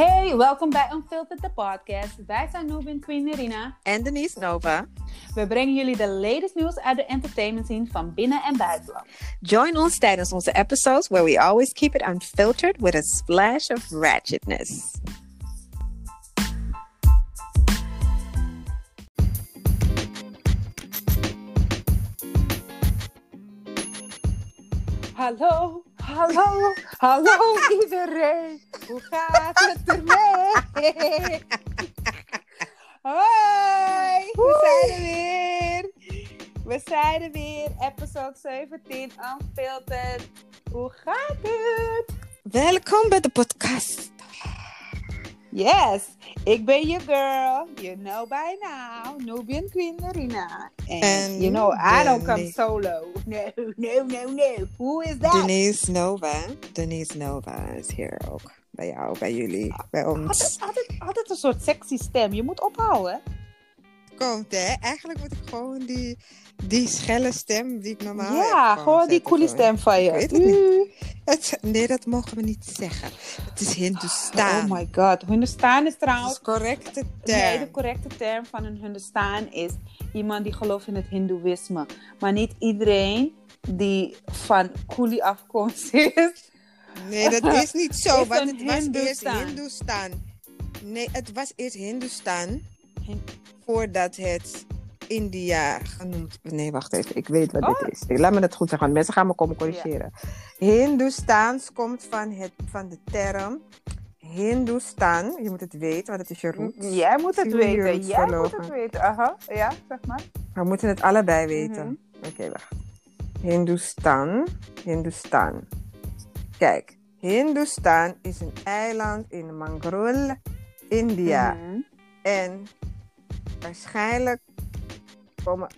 Hey, welkom bij Unfiltered the podcast. Wij zijn Nubin Queen Irina. En Denise Nova. We brengen jullie de latest nieuws uit de entertainment scene van binnen- en buitenland. Join ons tijdens onze episodes where we always keep it unfiltered with a splash of ratchetness. Hallo, hallo, hallo iedereen. Hoe gaat het ermee? Hoi, we zijn er weer. We zijn er weer, episode 17, Unfiltered. Hoe gaat het? Welkom bij de podcast. Yes, ik ben je girl. You know by now. Nubian Queen Marina. And, you know, I don't come solo. No, no, no, no. Who is that? Denise Nova. Denise Nova is hier ook. Bij jou, bij jullie, bij ons. Altijd, altijd, altijd een soort sexy stem. Je moet ophouden. Komt hè? Eigenlijk moet ik gewoon die, die schelle stem die ik normaal ja, heb. gewoon die coole stem van je. Het niet. Het, nee, dat mogen we niet zeggen. Het is Hindustan. Oh my god. Hindustan is trouwens... is correcte Nee, term. de correcte term van een Hindustan is iemand die gelooft in het Hindoeïsme. Maar niet iedereen die van Kuli afkomst is. Nee, dat is niet zo. Is want het was eerst Hindustan. Nee, het was eerst Hindustan. Hin- Voordat het India genoemd Nee, wacht even. Ik weet wat Oh. dit is. Nee, Laat me dat goed zeggen. Mensen gaan me komen corrigeren. Hindoestaans komt van, het, van de term Hindustan. Je moet het weten, want het is je roots. Jij moet het weten. Jij moet het weten. Aha, ja, zeg maar. We moeten het allebei weten. Mhm. Oké, wacht. Hindustan. Hindustan. Kijk, Hindustan is een eiland in Mangrul, India. Mhm. En waarschijnlijk komen.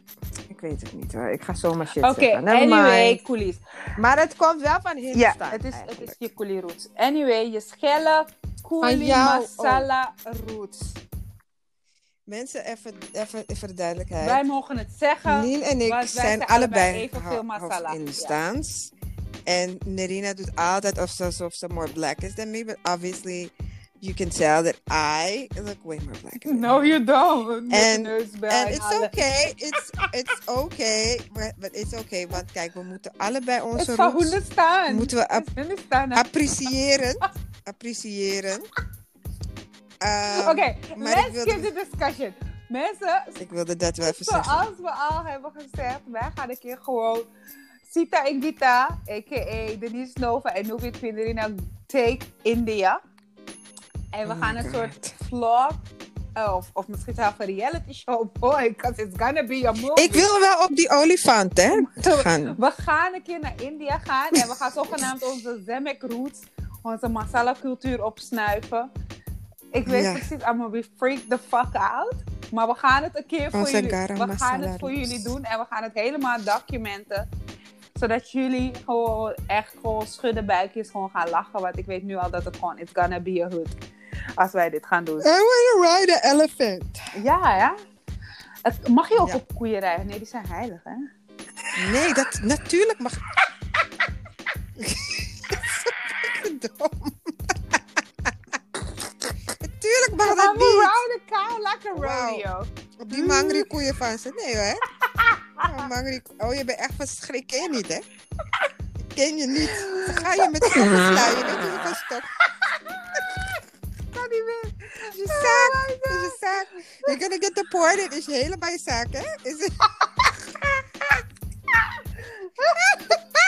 Ik weet het niet hoor. Ik ga zomaar shit Oké, zeggen. Never anyway, mind. Coolies. Maar het komt wel van Ja, Hindustan. het is, het is je Kuli roots. Anyway, je schelle jou masala roots. Mensen, even, even, even de duidelijkheid. Wij mogen het zeggen. Niel en ik zijn zijn allebei allebei evenveel masala. Hindustaans. En Nerina doet altijd of ze- alsof ze more black is than me. But obviously, you can tell that I look way more black. No, you don't. And it's okay. It's, it's okay. But, but it's okay. Want kijk, we moeten allebei onze roots Hindustan. moeten we is Hindustan. appreciëren. appreciëren. Ehm, Oké, maar let's wilde- get the discussion. Mensen, Ik wilde dat wel even zeggen. zoals we al hebben gezegd, wij gaan een keer gewoon Sita Ingita, a.k.a. Denise Nova en Nubit Pinderina Take India. En we Oh gaan een God. soort vlog, eh, of, of misschien zelfs een reality show, boy, because it's gonna be a movie. Ik wil wel op die olifant, hè? gaan. We gaan een keer naar India gaan en we gaan zogenaamd onze Zemek roots, onze masala cultuur opsnuiven. Ik weet Ja. precies, I'm gonna be freaked the fuck out. Maar we gaan het een keer voor Onze jullie, we gaan het voor roots. jullie doen en we gaan het helemaal documenten. Zodat jullie gewoon echt gewoon schudden buikjes gewoon gaan lachen. Want ik weet nu al dat het gewoon, it's gonna be a hood. Als wij dit gaan doen. Want to ride an elephant. Ja, ja. Het, mag je ook Ja. op koeien rijden? Nee, die zijn heilig, hè? Nee, dat natuurlijk mag. Dom. Natuurlijk mag dat niet. like a Wauw. rodeo. Op die mangri koeien van ze. Nee hoor. Oh, mangri... oh, je bent echt van schrik. Ken je niet, hè? Ik ken je niet. Dan ga je met stokken slaan. Je bent niet van stok. kan niet meer. Is je zaak. Is je zaak. You're gonna get deported. Is je helemaal je zaak, hè? Is het...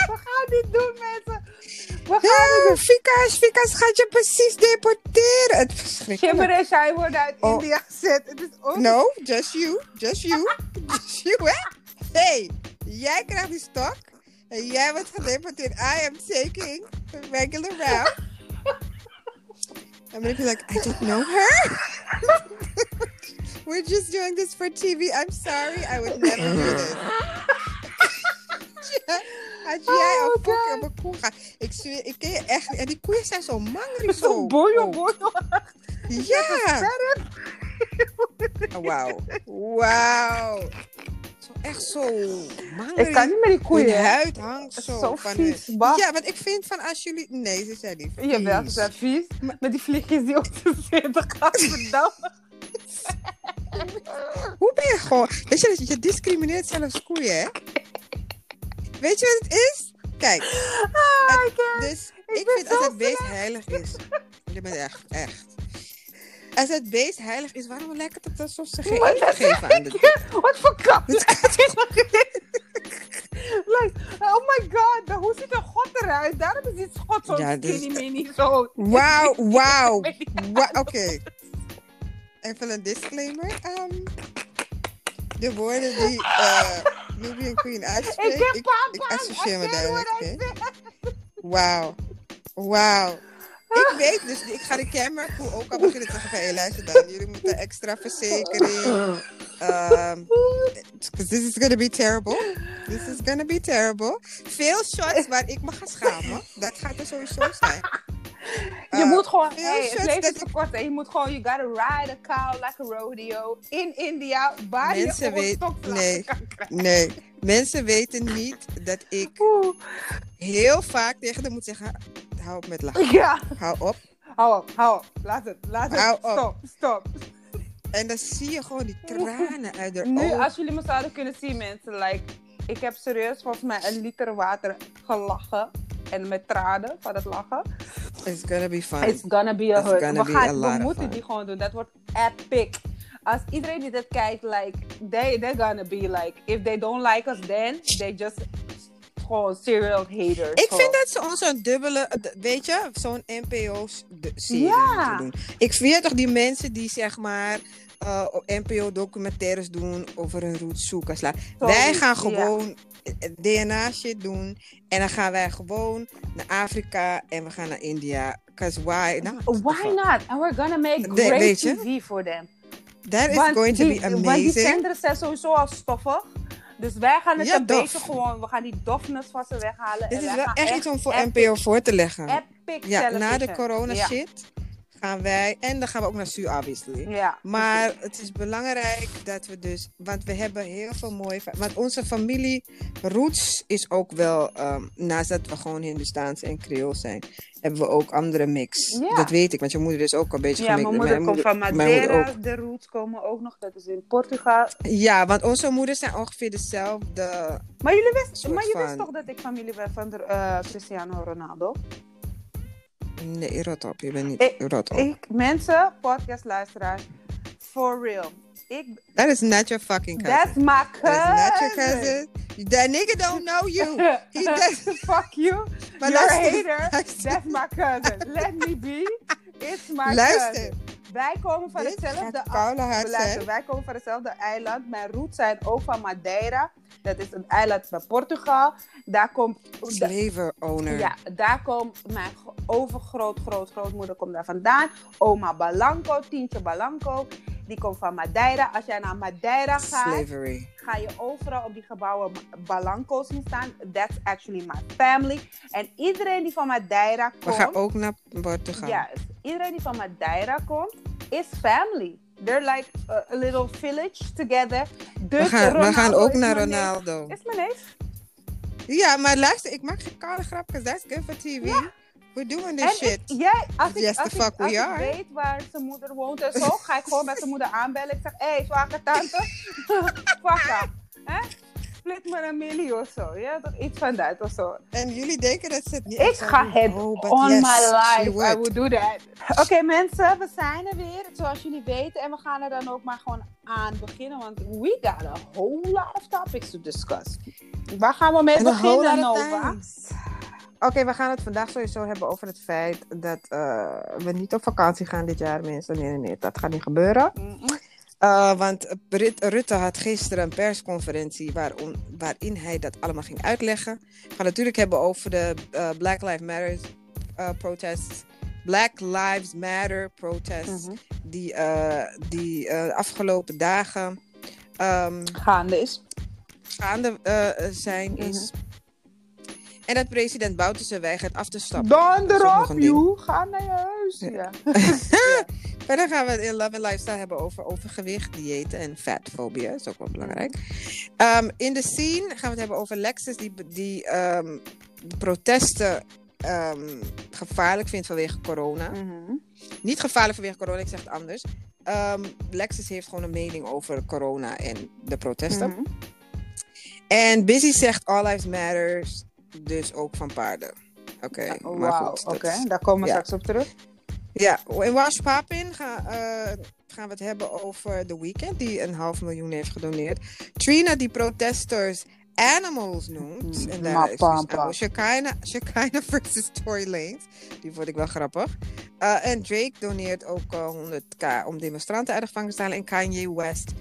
We gaan dit doen, mensen. We gaan Ja, doen. Fikas, Fikas gaat je precies deporteren. Het verschrikkelijk. Shimmer en Shai worden uit Oh. India gezet. Het is ook... No, just you. Just you. Just you, hè? Hey, jij krijgt die stok. En jij wordt gedeporteerd. I am taking the regular route. I'm gonna be like, I don't know her. We're just doing this for TV. I'm sorry. I would never do this. Ja, Als jij Oh op, koek, een koe gaat. Ik zweer, ik ken je echt. En die koeien zijn zo mangri Zo zo. boyo, Oh. Ja. Oh, Wauw. Wauw. Zo echt zo. Ik kan niet met die Hun koeien. hè. huid hangt zo, zo van vies, hun-. Ja, want ik vind van als jullie... Nee, ze zijn niet vies. Jawel, ze zijn vies. Met die vliegjes die op de zitten gaan verdammen. Hoe ben je gewoon... Weet je, je discrimineert zelfs koeien, hè? Weet je wat het is? Kijk, Ah, dus Ik vind als het beest heilig is... Je bent echt, echt. Als het beest heilig is, waarom lijkt het alsof ze geen Wat eten geven aan de... Wat voor krap? like, oh my god, hoe ziet een god eruit? Daarom is die schot zo Ja, dus- skinny mini zo. Wauw, wauw. Oké. Even een disclaimer. Ehm, de woorden die eh Nubian Queen uitspreekt, Ik heb ik, papa. ik associeer me I mee. Wauw. Wauw. Ik weet dus, ik ga de camera ook al beginnen te zeggen van, luister dan, jullie moeten extra verzekering. 'cause this is gonna be terrible. This is gonna be terrible. Veel shots waar ik me ga schamen. Dat gaat er sowieso zijn. Je Eh, moet gewoon, hey, het leven is te kort en je moet gewoon, you gotta ride a cow like a rodeo in India, waar je Mensen gewoon weet- nee. kan. Nee, mensen weten niet dat ik Oeh. heel vaak tegen hem moet zeggen: hou op met lachen, Ja, hou op. hou op, hou op, laat het, laat het, Hou op. stop, stop. En dan zie je gewoon die tranen uit haar Nu, ogen. als jullie me zouden kunnen zien, mensen, like, ik heb serieus volgens mij een liter water gelachen. En met tranen van het lachen. It's gonna be fun. It's gonna be a hood. We, gaan, we moeten fun. die gewoon doen. Dat wordt epic. Als iedereen die dit kijkt, like, they, they're gonna be like, if they don't like us then, they just gewoon serial haters. Ik Gewoon. vind dat ze ons zo'n dubbele, weet je, zo'n NPO-serie Ja. moeten doen. Ik vind toch die mensen die zeg maar eh, op NPO-documentaires doen over hun roots zoeken. Wij gaan gewoon DNA-shit doen en dan gaan wij gewoon naar Afrika en we gaan naar India. Cause why? The Why not? And we're gonna make great? TV for them. That is Want going to die, be Want die amazing. zenders zijn sowieso al stoffig. Dus wij gaan het Ja, een dof. beetje gewoon, we gaan die dofness van ze weghalen. Dit en is wel echt iets om voor NPO voor te leggen. Epic Ja, na de corona Ja. Gaan wij, en dan gaan we ook naar obviously. Ja, Maar het is belangrijk dat we dus, want we hebben heel veel mooie, want onze familie roots is ook wel, ehm, naast dat we gewoon Hindustaans en Creool zijn, hebben we ook andere mix. Ja. Dat weet ik, want je moeder is ook een beetje Ja, gemixt. mijn moeder komt van Madeira. De roots komen ook nog. Dat is in Portugal. Ja, want onze moeders zijn ongeveer dezelfde. Maar jullie wisten, maar je wist toch dat ik familie ben van de, eh, Cristiano Ronaldo? Nee, rot op, je bent niet Ik- rot op. Ik, mensen, podcastluisteraars, for real. Ik, That is not your fucking cousin. that's my cousin. That is not your cousin. That nigga don't know you. He does. Fuck you. Maar You're a hater. That's my cousin. Let me be. It's my Luister. cousin. Wij komen van Dit hetzelfde zijn. wij komen van hetzelfde eiland. Mijn roots zijn ook van Madeira. Dat is een eiland van Portugal. Daar komt... Slaver owner. Ja, daar komt mijn gro- overgroot, groot, grootmoeder komt daar vandaan. Oma Balanco, Tientje Balanco. Die komt van Madeira. Als jij naar Madeira gaat, Slavery. ga je overal op die gebouwen Balanco zien staan. That's actually my family. En iedereen die van Madeira We komt... gaan ook naar Portugal. Juist. Iedereen die van Madeira komt, is family. They're like a, a little village together. Dus we, gaan, we gaan ook naar. Ronaldo. Is mijn neef. Ja, maar luister, ik maak geen koude grap, because that's good for TV. We're doing this En shit. ik, jij, als ik, Yes, als, the ik, fuck we als ik are. weet waar zijn moeder woont en zo, ga ik gewoon met zijn moeder aanbellen. Ik zeg, hé, hey, zwakke tante, fuck up. Hè? Split me een miljoen of zo. Ja, toch iets van dat of zo. En jullie denken dat ze het niet Ik ga het Oh, on yes, my life. I would. do that. Oké mensen, we zijn er weer. Zoals jullie weten. En we gaan er dan ook maar gewoon aan beginnen. Want we got a whole lot of topics to discuss. Waar gaan we mee beginnen, Nova? Oké, we gaan het vandaag sowieso hebben over het feit dat eh, we niet op vakantie gaan dit jaar, mensen. Nee, nee, nee, dat gaat niet gebeuren. Mm-mm. Uh, want Rut- Rutte had gisteren een persconferentie waarom, waarin hij dat allemaal ging uitleggen. We gaan het natuurlijk hebben over de uh, Black Lives Matter protests. Black Lives Matter protests. Mhm. Die, die de afgelopen dagen um, Gaande is. gaande zijn. Is. En dat president Bouterse weigert af te stappen. Een ding. joe. Ga naar je huis. Ja. Verder gaan we het in Love and Lifestyle hebben over overgewicht, diëten en fatfobia. Dat is ook wel belangrijk. Um, in de scene gaan we het hebben over Lexus die, die um, de protesten um, gevaarlijk vindt vanwege corona. Mhm. Niet gevaarlijk vanwege corona, ik zeg het anders. Lexus heeft gewoon een mening over corona en de protesten. Mhm. En Busy zegt All Lives Matters, dus ook van paarden. Oké, Oh, maar Wauw, goed. oké. Daar komen we ja. straks op terug. Ja, in Wash Papin gaan, eh, gaan we het hebben over The Weeknd, die een half miljoen heeft gedoneerd. Trina, die protesters animals noemt. Mm, En daar is dus Shekinah, Shekinah versus Tory Lanez. Die vond ik wel grappig. Eh, en Drake doneert ook eh, 100k om demonstranten uit de gevangenis te halen. En Kanye West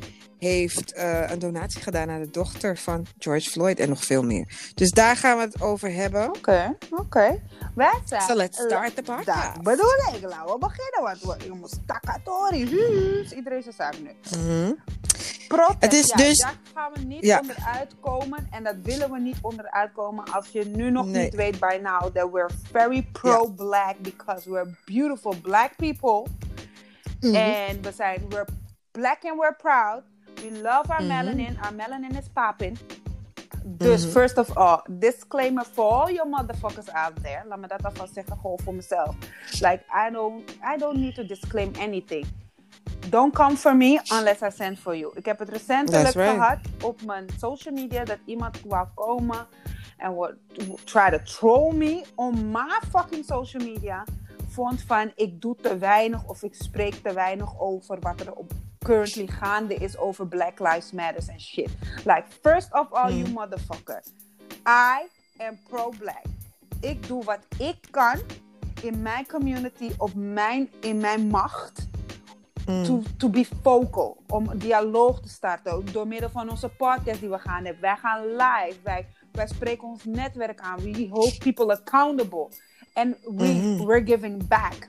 heeft eh, een donatie gedaan aan de dochter van George Floyd en nog veel meer. Dus daar gaan we het over hebben. Oké, oké. Zijn... So let's start the Dat podcast. bedoel ik. Laten we beginnen, want we, je moet staccatori. Huus. Iedereen zijn zaak nu. Mhm. Protest, Het is ja, dus- daar gaan we niet Ja. onderuit komen. En dat willen we niet onderuit komen als je nu nog Nee. niet weet by now that we're very pro-black because we're beautiful black people. En we zijn, we're black and we're proud. We love our Mhm. melanin. Our melanin is popping. Dus Mhm. first of all, disclaimer for all your motherfuckers out there. Laat me dat alvast zeggen, gewoon voor mezelf. Like, I don't, I don't need to disclaim anything. Don't come for me unless I send for you. Ik heb het recentelijk right. gehad op mijn social media dat iemand wou komen en would try to troll me on my fucking social media. Vond van ik doe te weinig of ik spreek te weinig over wat er op currently gaande is over Black Lives Matters en shit. Like, first of all, you Mm. motherfucker. I am pro-black. Ik doe wat ik kan in mijn community, op mijn, in mijn macht Mm. to, to be vocal. Om een dialoog te starten. Door middel van onze podcast die we gaan hebben. Wij gaan live. Wij, wij spreken ons netwerk aan. We hold people accountable. En we, Mhm. we're giving back.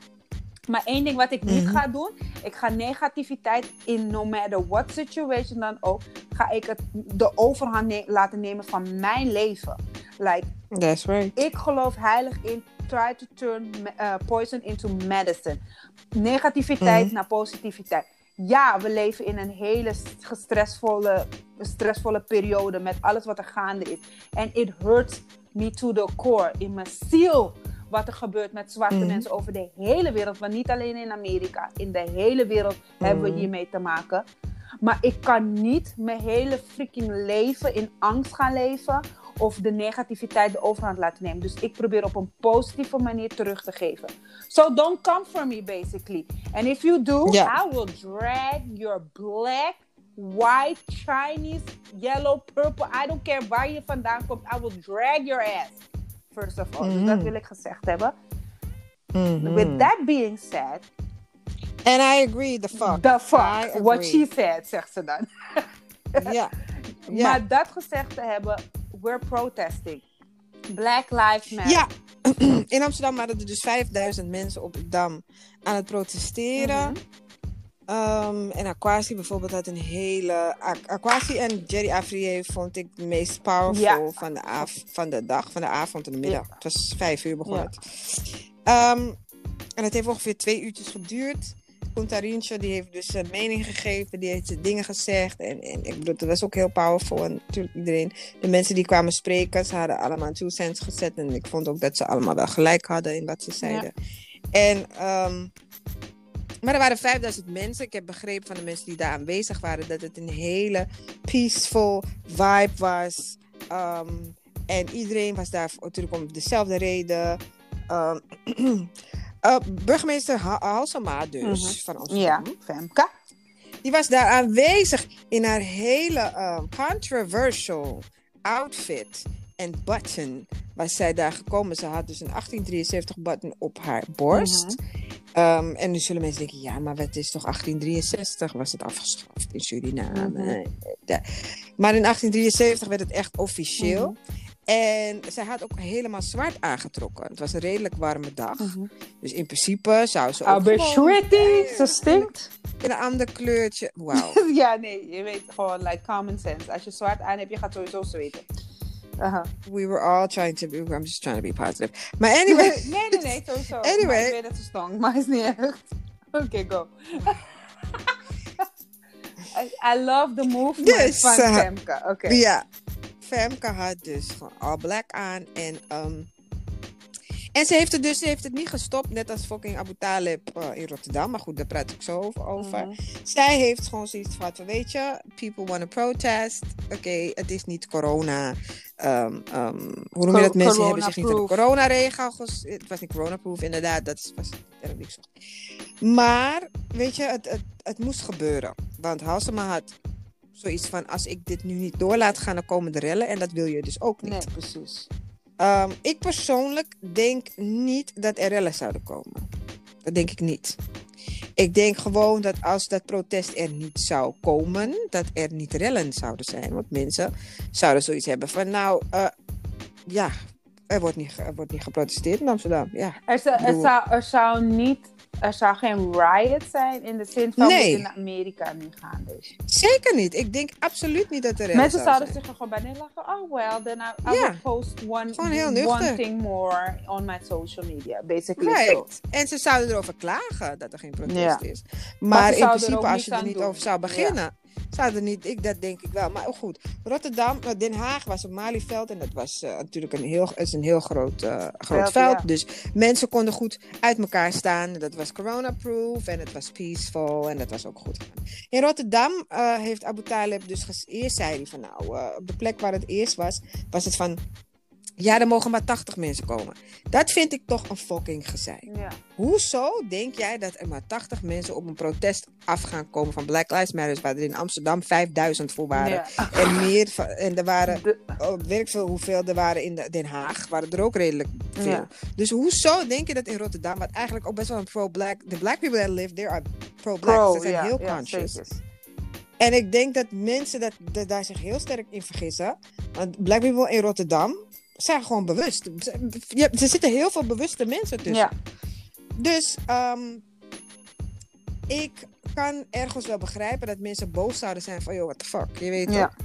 Maar één ding wat ik niet Mhm. ga doen. Ik ga negativiteit in no matter what situation dan ook. Ga ik het de overhand ne- laten nemen van mijn leven. Like, That's right. ik geloof heilig in try to turn uh, poison into medicine. Negativiteit Mhm. naar positiviteit. Ja, we leven in een hele st- stressvolle, stressvolle periode met alles wat er gaande is. En it hurts me to the core, in mijn ziel, wat er gebeurt met zwarte Mhm. mensen over de hele wereld. Want niet alleen in Amerika, in de hele wereld hebben we Mhm. hiermee te maken. Maar ik kan niet mijn hele freaking leven in angst gaan leven of de negativiteit de overhand laten nemen. Dus ik probeer op een positieve manier terug te geven. So don't come for me, basically. And if you do. I will drag your black, white, Chinese, yellow, purple. I don't care waar je vandaan komt. I will drag your ass. First of all. Dus Mhm. dat wil ik gezegd hebben. Mhm. With that being said, And I agree, the fuck. the fuck, what she said, zegt ze dan. Ja. Maar dat gezegd te hebben, we're protesting. Black Lives Matter. Ja. In Amsterdam waren er dus 5000 mensen op de Dam aan het protesteren. Mhm. Ehm, en Aquasi bijvoorbeeld had een hele... Aqu- Aquasi en Jerry Afrier vond ik de meest powerful Ja. van, de av- van de dag, van de avond en de middag. Ja. Het was vijf uur begon Ja. het. Ehm, en het heeft ongeveer twee uurtjes geduurd. Kuntarincho die heeft dus een mening gegeven, die heeft dingen gezegd. En, en ik bedoel, dat was ook heel powerful. En natuurlijk iedereen, de mensen die kwamen spreken, ze hadden allemaal two cents gezet. En ik vond ook dat ze allemaal wel gelijk hadden in wat ze zeiden. En, ehm, maar er waren 5000 mensen. Ik heb begrepen van de mensen die daar aanwezig waren dat het een hele peaceful vibe was. Ehm, en iedereen was daar natuurlijk om dezelfde reden. Ehm, eh, burgemeester Ha- Halsema dus, Mhm. van Amsterdam. Ja, Femke. Die was daar aanwezig in haar hele ehm, controversial outfit en button. Was zij daar gekomen. Ze had dus een 1873 button op haar borst. Ehm, en nu zullen mensen denken, ja, maar het is toch 1863 was het afgeschaft in Suriname. Mhm. Maar in 1873 werd het echt officieel. En zij had ook helemaal zwart aangetrokken. Het was een redelijk warme dag. Dus in principe zou ze ook Shritty, ze stinkt. in een ander kleurtje. Wauw. ja, nee, je weet gewoon, like common sense. Als je zwart aan hebt, je gaat sowieso zweten. Aha. We were all trying to be, I'm just trying to be positive. Maar anyway, nee, nee, nee, sowieso. Anyway. Maar ik weet dat ze stonk, maar is niet echt. Oké, go. I, I love the movement Dus, van Femke. Oké. Ja, Femke had dus gewoon all black aan. En, ehm, en ze heeft het dus ze heeft het niet gestopt, net als fucking Abu Talib eh, in Rotterdam. Maar goed, daar praat ik zo over. Mhm. Zij heeft gewoon zoiets van, van, weet je, people want to protest. Oké, het is niet corona. Ehm, hoe noem je dat? Mensen hebben zich niet aan de coronaregels. Het was niet corona-proof, inderdaad. Dat was term die ik zocht. Maar, weet je, het, het, het moest gebeuren. Want Halsema had zoiets van, als ik dit nu niet door laat gaan, dan komen de rellen. En dat wil je dus ook niet. Nee, precies. Ehm, ik persoonlijk denk niet dat er rellen zouden komen. Dat denk ik niet. Ik denk gewoon dat als dat protest er niet zou komen, dat er niet rellen zouden zijn. Want mensen zouden zoiets hebben van, nou, eh, ja, er wordt, niet, er wordt niet geprotesteerd in Amsterdam. Ja. Er, er, zou, er zou niet... Er zou geen riot zijn in de zin van Nee. in Amerika nu gaan dus. Zeker niet. Ik denk absoluut niet dat er Mensen zouden zich er gewoon bij neerleggen. Oh well, then I, I will post one, one thing more on my social media. Basically so. Right. En ze zouden erover klagen dat er geen protest Ja. is. Maar in principe, als je er niet over zou beginnen, zouden niet, ik, dat denk ik wel. Maar goed, Rotterdam, eh, Den Haag was op Malieveld en dat was eh, natuurlijk een heel, is een heel groot, eh, groot Veld, veld. ja. Dus mensen konden goed uit elkaar staan. Dat was corona-proof en het was peaceful en dat was ook goed. In Rotterdam heeft Abu Talib dus eerst zei hij van nou, op de plek waar het eerst was, was het van ja, er mogen maar 80 mensen komen. Dat vind ik toch een fucking gezeik. Ja. Hoezo denk jij dat er maar 80 mensen op een protest af gaan komen van Black Lives Matter, waar er in Amsterdam 5000 voor waren? Ja. En meer, van- en er waren, De- oh, weet veel hoeveel er waren in de- Den Haag, waren er ook redelijk veel. Ja. Dus hoezo denk je dat in Rotterdam, wat eigenlijk ook best wel een pro-black, the black people that live there are pro-black, pro, ze zijn heel conscious. En ik denk dat mensen dat, dat daar zich heel sterk in vergissen. Want black people in Rotterdam zijn gewoon bewust. Je- Er zitten heel veel bewuste mensen tussen. Ja. Dus ehm, ik kan ergens wel begrijpen dat mensen boos zouden zijn van, joh, what the fuck, je weet Ja. toch?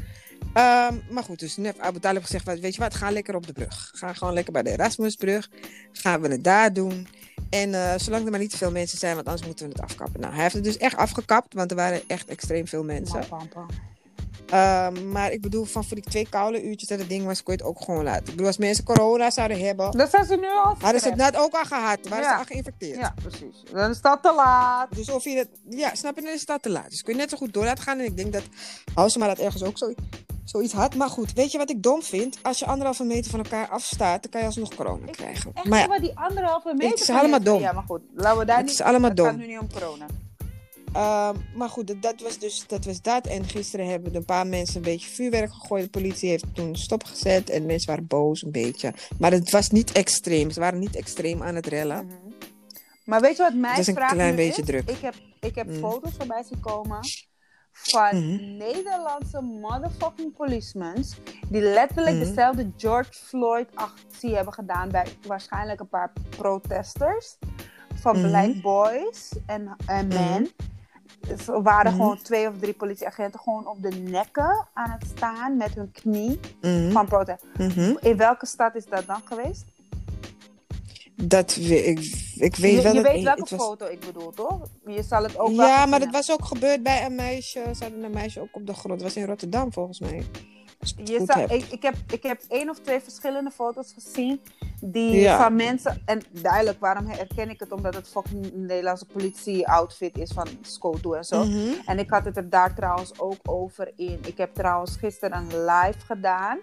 Ehm, maar goed, dus net Abu Talib gezegd, weet je wat, ga lekker op de brug. Ga gewoon lekker bij de Erasmusbrug. Gaan we het daar doen. En eh, zolang er maar niet te veel mensen zijn, want anders moeten we het afkappen. Nou, hij heeft het dus echt afgekapt, want er waren echt extreem veel mensen. Ehm, maar ik bedoel, van voor die twee koude uurtjes dat het ding was, kon je het ook gewoon laten. Ik bedoel, als mensen corona zouden hebben, Dat zijn ze nu al. hadden ze het net ook al gehad. Waren Ja. ze al geïnfecteerd. Ja, precies. Dan is dat te laat. Dus of je het, ja, snap je, dan is dat te laat. Dus kun je net zo goed door laten gaan. En ik denk dat Hausema dat ergens ook zo, zoiets had. Maar goed, weet je wat ik dom vind? Als je anderhalve meter van elkaar afstaat, dan kan je alsnog corona Ik krijgen. Echt maar ja, die anderhalve meter. is van allemaal dom. Ja, maar goed. Laten we daar Het niet... is allemaal Het dom. gaat nu niet om corona. Ehm, maar goed, dat, dat was dus dat, was dat. En gisteren hebben een paar mensen een beetje vuurwerk gegooid. De politie heeft toen stopgezet. En mensen waren boos een beetje. Maar het was niet extreem. Ze waren niet extreem aan het rellen. Mhm. Maar weet je wat mijn Het is een klein beetje is? druk. Ik heb, ik heb Mm. foto's voorbij zien komen van Mhm. Nederlandse motherfucking policemen die letterlijk Mhm. dezelfde George Floyd actie hebben gedaan bij waarschijnlijk een paar protesters van Mhm. black boys en, en Mhm. men. Er waren Mhm. gewoon twee of drie politieagenten gewoon op de nekken aan het staan met hun knie Mhm, van protest. mhm. In welke stad is dat dan geweest? Dat we, ik, ik weet je wel je dat weet welke was- foto ik bedoel, toch? Je zal het ook wel Ja, maar het hebben. was ook gebeurd bij een meisje. Ze hadden een meisje ook op de grond. Het was in Rotterdam volgens mij. Je zou- ik, ik, heb, ik heb één of twee verschillende foto's gezien die Ja. van mensen. En duidelijk, waarom herken ik het? Omdat het fucking Nederlandse politie-outfit is van Scoto en zo. Mhm. En ik had het er daar trouwens ook over in. Ik heb trouwens gisteren een live gedaan.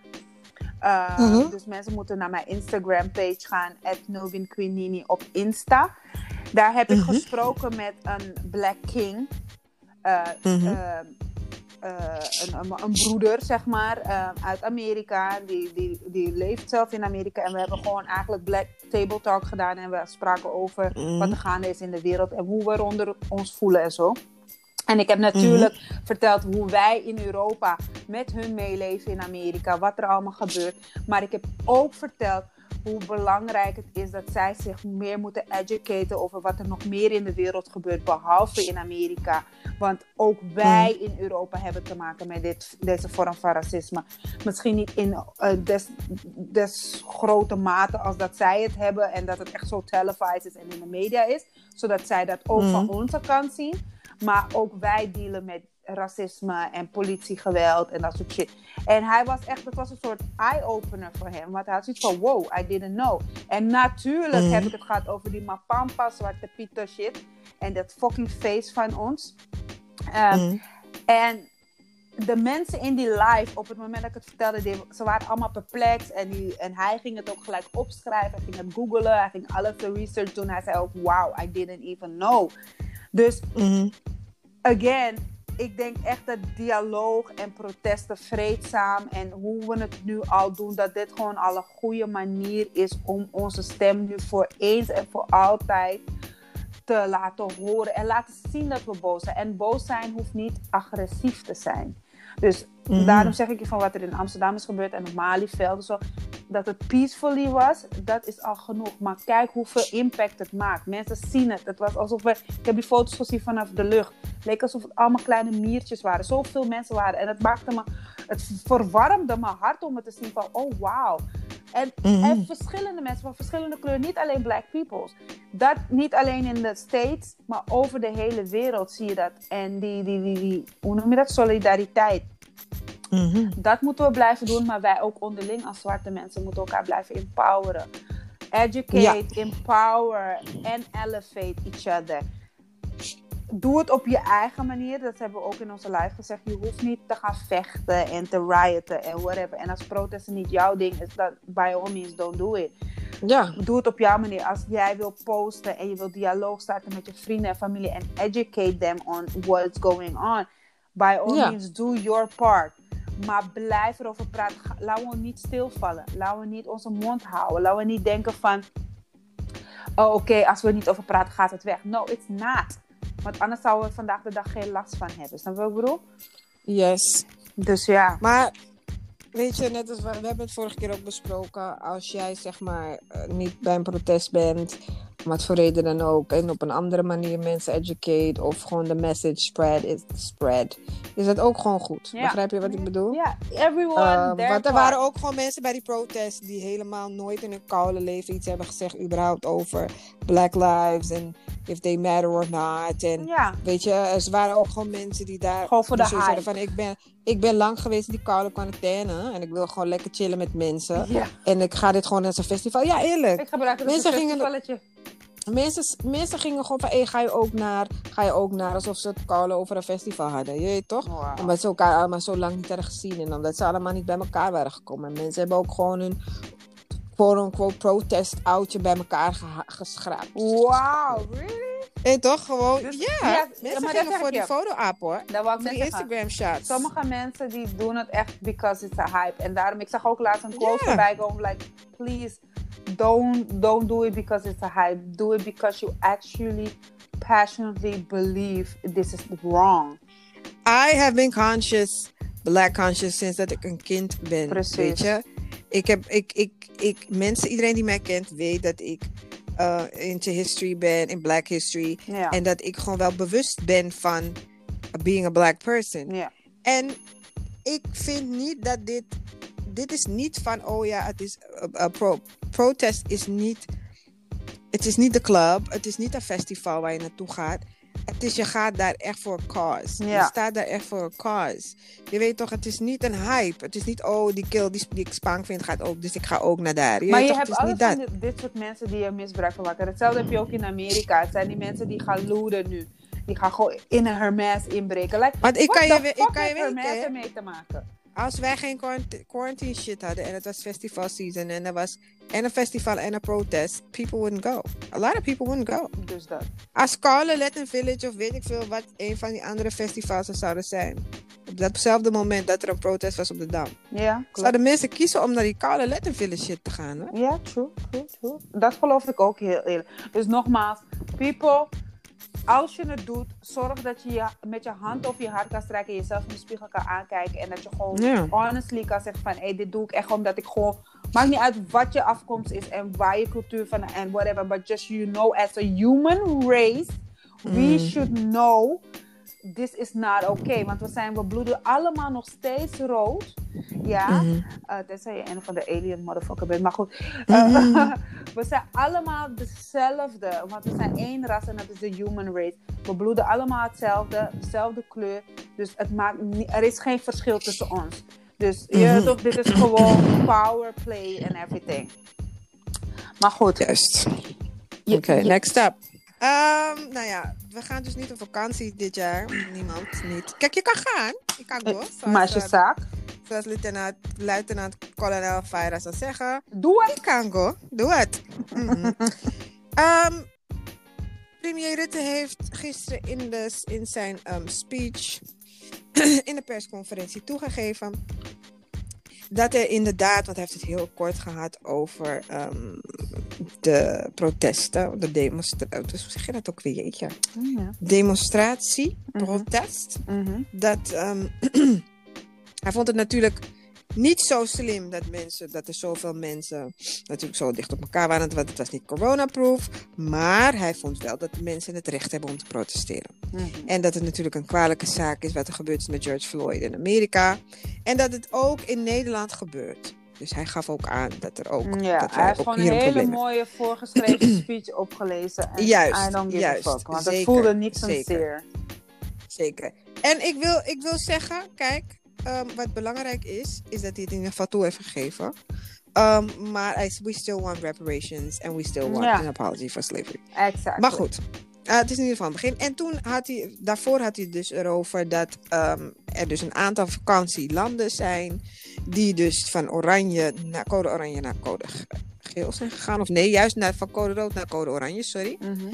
Uh, Mhm. Dus mensen moeten naar mijn Instagram-page gaan, Novin Quinini op Insta. Daar heb ik Mhm. gesproken met een Black King. Uh, Mhm. uh, uh, een, een, broeder, zeg maar, uh, uit Amerika. Die, die, die leeft zelf in Amerika. En we hebben gewoon eigenlijk Black Table Talk gedaan. En we spraken over Mhm. wat er gaande is in de wereld. En hoe we ronder ons voelen en zo. En ik heb natuurlijk verteld hoe wij in Europa met hun meeleven in Amerika. Wat er allemaal gebeurt. Maar ik heb ook verteld hoe belangrijk het is dat zij zich meer moeten educaten over wat er nog meer in de wereld gebeurt, behalve in Amerika. Want ook wij in Europa hebben te maken met dit, deze vorm van racisme. Misschien niet in eh, des, des grote mate als dat zij het hebben en dat het echt zo televised is en in de media is, zodat zij dat ook van Mhm. onze kant zien. Maar ook wij dealen met racisme en politiegeweld en dat soort shit. En hij was echt, het was een soort eye-opener voor hem. Want hij had zoiets van, wow, I didn't know. En natuurlijk Mhm. heb ik het gehad over die Mapampa, Zwarte Pieter shit. En dat fucking face van ons. Ehm, Mhm. En de mensen in die live, op het moment dat ik het vertelde, die, ze waren allemaal perplex. En, die, en hij ging het ook gelijk opschrijven. Hij ging het googlen. Hij ging alles de research doen. Hij zei ook, wow, I didn't even know. Dus Mhm. again, ik denk echt dat dialoog en protesten vreedzaam en hoe we het nu al doen, dat dit gewoon al een goede manier is om onze stem nu voor eens en voor altijd te laten horen en laten zien dat we boos zijn. En boos zijn hoeft niet agressief te zijn. Dus Mhm. daarom zeg ik je van wat er in Amsterdam is gebeurd en op Malieveld. Zo, dat het peacefully was, dat is al genoeg. Maar kijk hoeveel impact het maakt. Mensen zien het. Het was alsof we. Ik heb die foto's gezien vanaf de lucht. Het leek alsof het allemaal kleine miertjes waren. Zoveel mensen waren. En het maakte me. Het verwarmde mijn hart om het te zien van. Oh wauw. En, Mhm. en verschillende mensen van verschillende kleuren. Niet alleen black peoples. Dat niet alleen in de States, maar over de hele wereld zie je dat. En die, die, die, die hoe noem je dat? Solidariteit. Mhm. Dat moeten we blijven doen, maar wij ook onderling als zwarte mensen moeten elkaar blijven empoweren. Educate, empower en elevate each other. Doe het op je eigen manier. Dat hebben we ook in onze live gezegd. Je hoeft niet te gaan vechten en te rioten en whatever. En als protesten niet jouw ding is, dat by all means don't do it. Ja. Doe het op jouw manier. Als jij wil posten en je wil dialoog starten met je vrienden en familie en educate them on what's going on, by all Ja. means do your part. Maar blijf erover praten. Laten we niet stilvallen. Laten we niet onze mond houden. Laten we niet denken van, oh oké, als we er niet over praten gaat het weg. No, it's not. Want anders zouden we vandaag de dag geen last van hebben. Snap je wat ik bedoel? Yes. Dus ja. Maar weet je, net als we, we hebben het vorige keer ook besproken. Als jij zeg maar eh, niet bij een protest bent, wat voor reden dan ook, en op een andere manier mensen educate of gewoon de message spread is spread, is dat ook gewoon goed. Ja. Begrijp je wat ik bedoel? Ja, everyone Uh, their want er waren ook gewoon mensen bij die protest die helemaal nooit in hun koude leven iets hebben gezegd, überhaupt over Black Lives en if they matter or not. En Ja, weet je, er waren ook gewoon mensen die daar Gewoon voor de hype. van ik ben, ik ben lang geweest in die koude quarantaine en ik wil gewoon lekker chillen met mensen. ja. En ik ga dit gewoon als een festival. Ja, eerlijk. Ik Mensen een gingen-. Mensen, mensen gingen gewoon van, hey, ga je ook naar, ga je ook naar, alsof ze het koude over een festival hadden. Je weet toch? Wow. Omdat ze elkaar allemaal zo lang niet hadden gezien. En omdat ze allemaal niet bij elkaar waren gekomen. En mensen hebben ook gewoon hun quote-unquote protest oudje bij elkaar geha- geschraapt. Wow, really? Hé, toch? Gewoon, Dus- ja. ja, mensen maar gingen voor die foto-app, hoor. Dat wou ik die zeggen. Instagram shots. Sommige mensen die doen het echt because it's a hype. En daarom, ik zag ook laatst een quote Ja. voorbij komen, like, please, don't, don't do it because it's a hype. Do it because you actually passionately believe this is wrong. I have been conscious, black conscious, sinds dat ik een kind ben. Precies. Weet je? Ik heb, ik, ik, ik, mensen, iedereen die mij kent, weet dat ik uh, into history ben, in black history. Ja. En dat ik gewoon wel bewust ben van being a black person. ja. En ik vind niet dat dit. Dit is niet van, oh ja, het is. Uh, uh, pro, protest is niet. Het is niet de club. Het is niet een festival waar je naartoe gaat. Het is, je gaat daar echt voor een cause. Ja. Je staat daar echt voor een cause. Je weet toch, het is niet een hype. Het is niet, oh, die kill die, die ik spang vind gaat ook, dus ik ga ook naar daar. Je maar je toch, hebt van dat. dit, dit soort mensen die er misbruik van maken. Hetzelfde heb je ook in Amerika. Het zijn die mensen die gaan looten nu. Die gaan gewoon in een Hermes inbreken. Like, Want ik kan je, ik kan je weten, ermee te maken? Als wij geen quarant- quarantine shit hadden en het was festival season en er was en een festival en een protest, people wouldn't go. A lot of people wouldn't go. Dus dat. Als Scarlet Latin Village of weet ik veel wat een van die andere festivals er zouden zijn. Op datzelfde moment dat er een protest was op de Dam. Ja, klopt. Zouden mensen kiezen om naar die koude Latin Village shit te gaan. Hè? Ja, true, true, true. Dat geloof ik ook heel eerlijk. Dus nogmaals, people, als je het doet, zorg dat je, je met je hand over je hart kan strijken en jezelf in de spiegel kan aankijken. En dat je gewoon honestly kan zeggen van, hé, dit doe ik echt omdat ik gewoon Maakt niet uit wat je afkomst is en waar je cultuur van en whatever. But just you know, as a human race, we Mm. should know this is not okay. Want we zijn, we bloeden allemaal nog steeds rood. Ja. Eh, tenzij je een van de alien motherfucker bent. Maar goed, Eh, Mhm. we zijn allemaal dezelfde. Want we zijn één ras en dat is de human race. We bloeden allemaal hetzelfde, dezelfde kleur. Dus het maakt niet, er is geen verschil tussen ons. Dus je Mhm. toch, dit is gewoon power play en everything. Maar goed. Juist. Oké, je- next up. Ehm, nou ja, we gaan dus niet op vakantie dit jaar. Niemand niet. Kijk, je kan gaan. Je kan go. Maar is je eh, zaak? zoals luitenant, luitenant-kolonel Fayra zou zeggen. Doe het. Je kan go. Doe het. Ehm, premier Rutte heeft gisteren in, de, in zijn ehm, speech in de persconferentie toegegeven dat er inderdaad, want hij heeft het heel kort gehad over ehm, de protesten, de demonstratie. Hoe zeg je dat ook weer? Jeetje. Ja. Demonstratie, Mhm. protest. Mhm. Dat ehm, hij vond het natuurlijk niet zo slim dat mensen, dat er zoveel mensen natuurlijk zo dicht op elkaar waren. Want het was niet coronaproof. Maar hij vond wel dat de mensen het recht hebben om te protesteren. Mhm. En dat het natuurlijk een kwalijke zaak is wat er gebeurd is met George Floyd in Amerika. En dat het ook in Nederland gebeurt. Dus hij gaf ook aan dat er ook. Ja, dat hij heeft gewoon een hele mooie voorgeschreven speech opgelezen. En Juist, I don't give juist, a fuck. Want zeker, voelde niet zeker. sincere. Zeker. En ik wil, ik wil zeggen, kijk, ehm, wat belangrijk is, is dat hij het in ieder geval toe heeft gegeven. Ehm, maar we still want reparations and we still want Ja. an apology for slavery. Exact. Maar goed, eh, het is in ieder geval een begin. En toen had hij, daarvoor had hij het dus erover dat ehm, er dus een aantal vakantielanden zijn die dus van oranje naar code oranje naar code ge- geel zijn gegaan. Of nee, juist naar, van code rood naar code oranje, sorry. Mhm.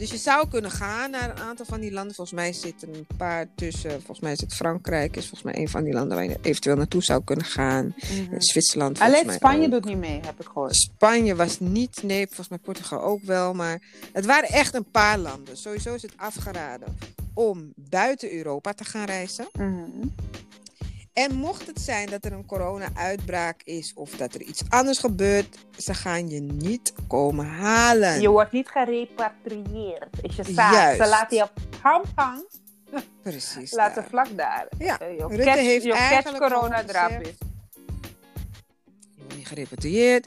Dus je zou kunnen gaan naar een aantal van die landen. Volgens mij zitten een paar tussen. Volgens mij is het Frankrijk, is volgens mij een van die landen waar je eventueel naartoe zou kunnen gaan. Mhm. Zwitserland. volgens Alleen Spanje ook. doet niet mee, heb ik gehoord. Spanje was niet, nee, volgens mij Portugal ook wel. Maar het waren echt een paar landen. Sowieso is het afgeraden om buiten Europa te gaan reizen. Mhm. En mocht het zijn dat er een corona-uitbraak is of dat er iets anders gebeurt, ze gaan je niet komen halen. Je wordt niet gerepatrieerd. Is je zaak. Ze laten je pang pang. Precies. Laten vlak daar. Ja, Eh, Je Rutte catch, heeft je catch eigenlijk corona is. Je wordt niet gerepatrieerd.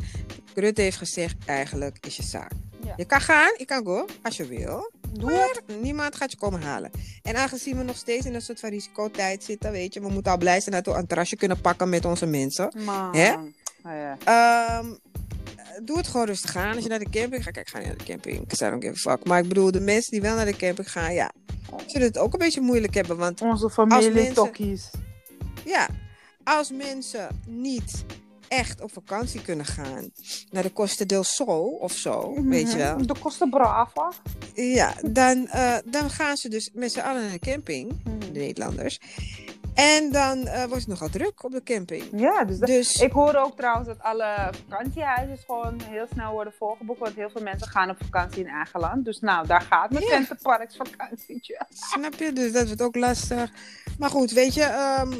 Rutte heeft gezegd, eigenlijk is je zaak. Ja. Je kan gaan, je kan go, als je wil. Doe Maar niemand gaat je komen halen. En aangezien we nog steeds in een soort van risicotijd zitten, weet je, we moeten al blij zijn dat we een terrasje kunnen pakken met onze mensen. Man. Hè? Oh, ja. Ehm, doe het gewoon rustig aan. Als je naar de camping gaat, kijk, ga niet naar de camping. Ik give a fuck. Maar ik bedoel, de mensen die wel naar de camping gaan, ja, zullen het ook een beetje moeilijk hebben. Want Onze familie mensen- tokkies. ja, als mensen niet echt op vakantie kunnen gaan naar de Costa del Sol of zo, weet je wel. De kosten brava. Ja, dan, eh, dan gaan ze dus met z'n allen naar de camping, Mhm. de Nederlanders. En dan eh, wordt het nogal druk op de camping. Ja, dus, dat- Dus ik hoor ook trouwens dat alle vakantiehuizen gewoon heel snel worden volgeboekt. Want heel veel mensen gaan op vakantie in eigen land. Dus nou, daar gaat mijn Ja. Centerparks vakantietje. snap je, dus dat wordt ook lastig. Maar goed, weet je, ehm,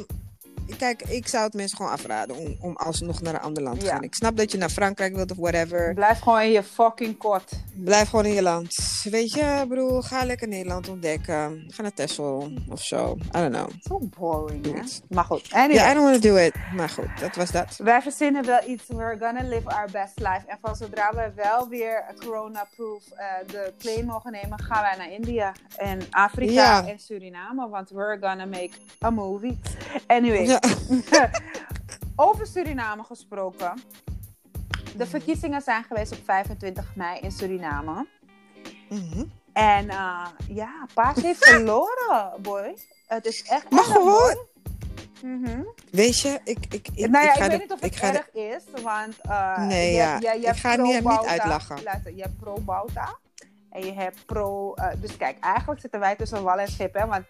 kijk, ik zou het mensen gewoon afraden om, om alsnog naar een ander land te Ja. gaan. Ik snap dat je naar Frankrijk wilt of whatever. Blijf gewoon in je fucking kot. Blijf gewoon in je land. Weet je, broer, ga lekker Nederland ontdekken. Ga naar Texel of zo. I don't know. Zo boring, hè? Maar goed, Ja, anyway. I don't want to do it. Maar goed, dat was dat. Wij verzinnen wel iets. We're gonna live our best life. En van zodra we wel weer corona-proof eh, de plane mogen nemen, gaan wij naar India en Afrika Ja. en Suriname. Want we're gonna make a movie. Anyway, Ja. over Suriname gesproken. De verkiezingen zijn geweest op 25 mei in Suriname. Mhm. En eh, ja, Paas heeft verloren, boy. Het is echt. Maar gewoon. Mhm. Weet je, ik, ik, ik, nou ja, ik, ga weet de- niet of het de- erg is, want... eh, Nee, je, ja. je, je Ik ga niet- hem niet uitlachen. Je hebt pro-Bauta En je hebt pro... eh, dus kijk, eigenlijk zitten wij tussen wal en schip, hè. Want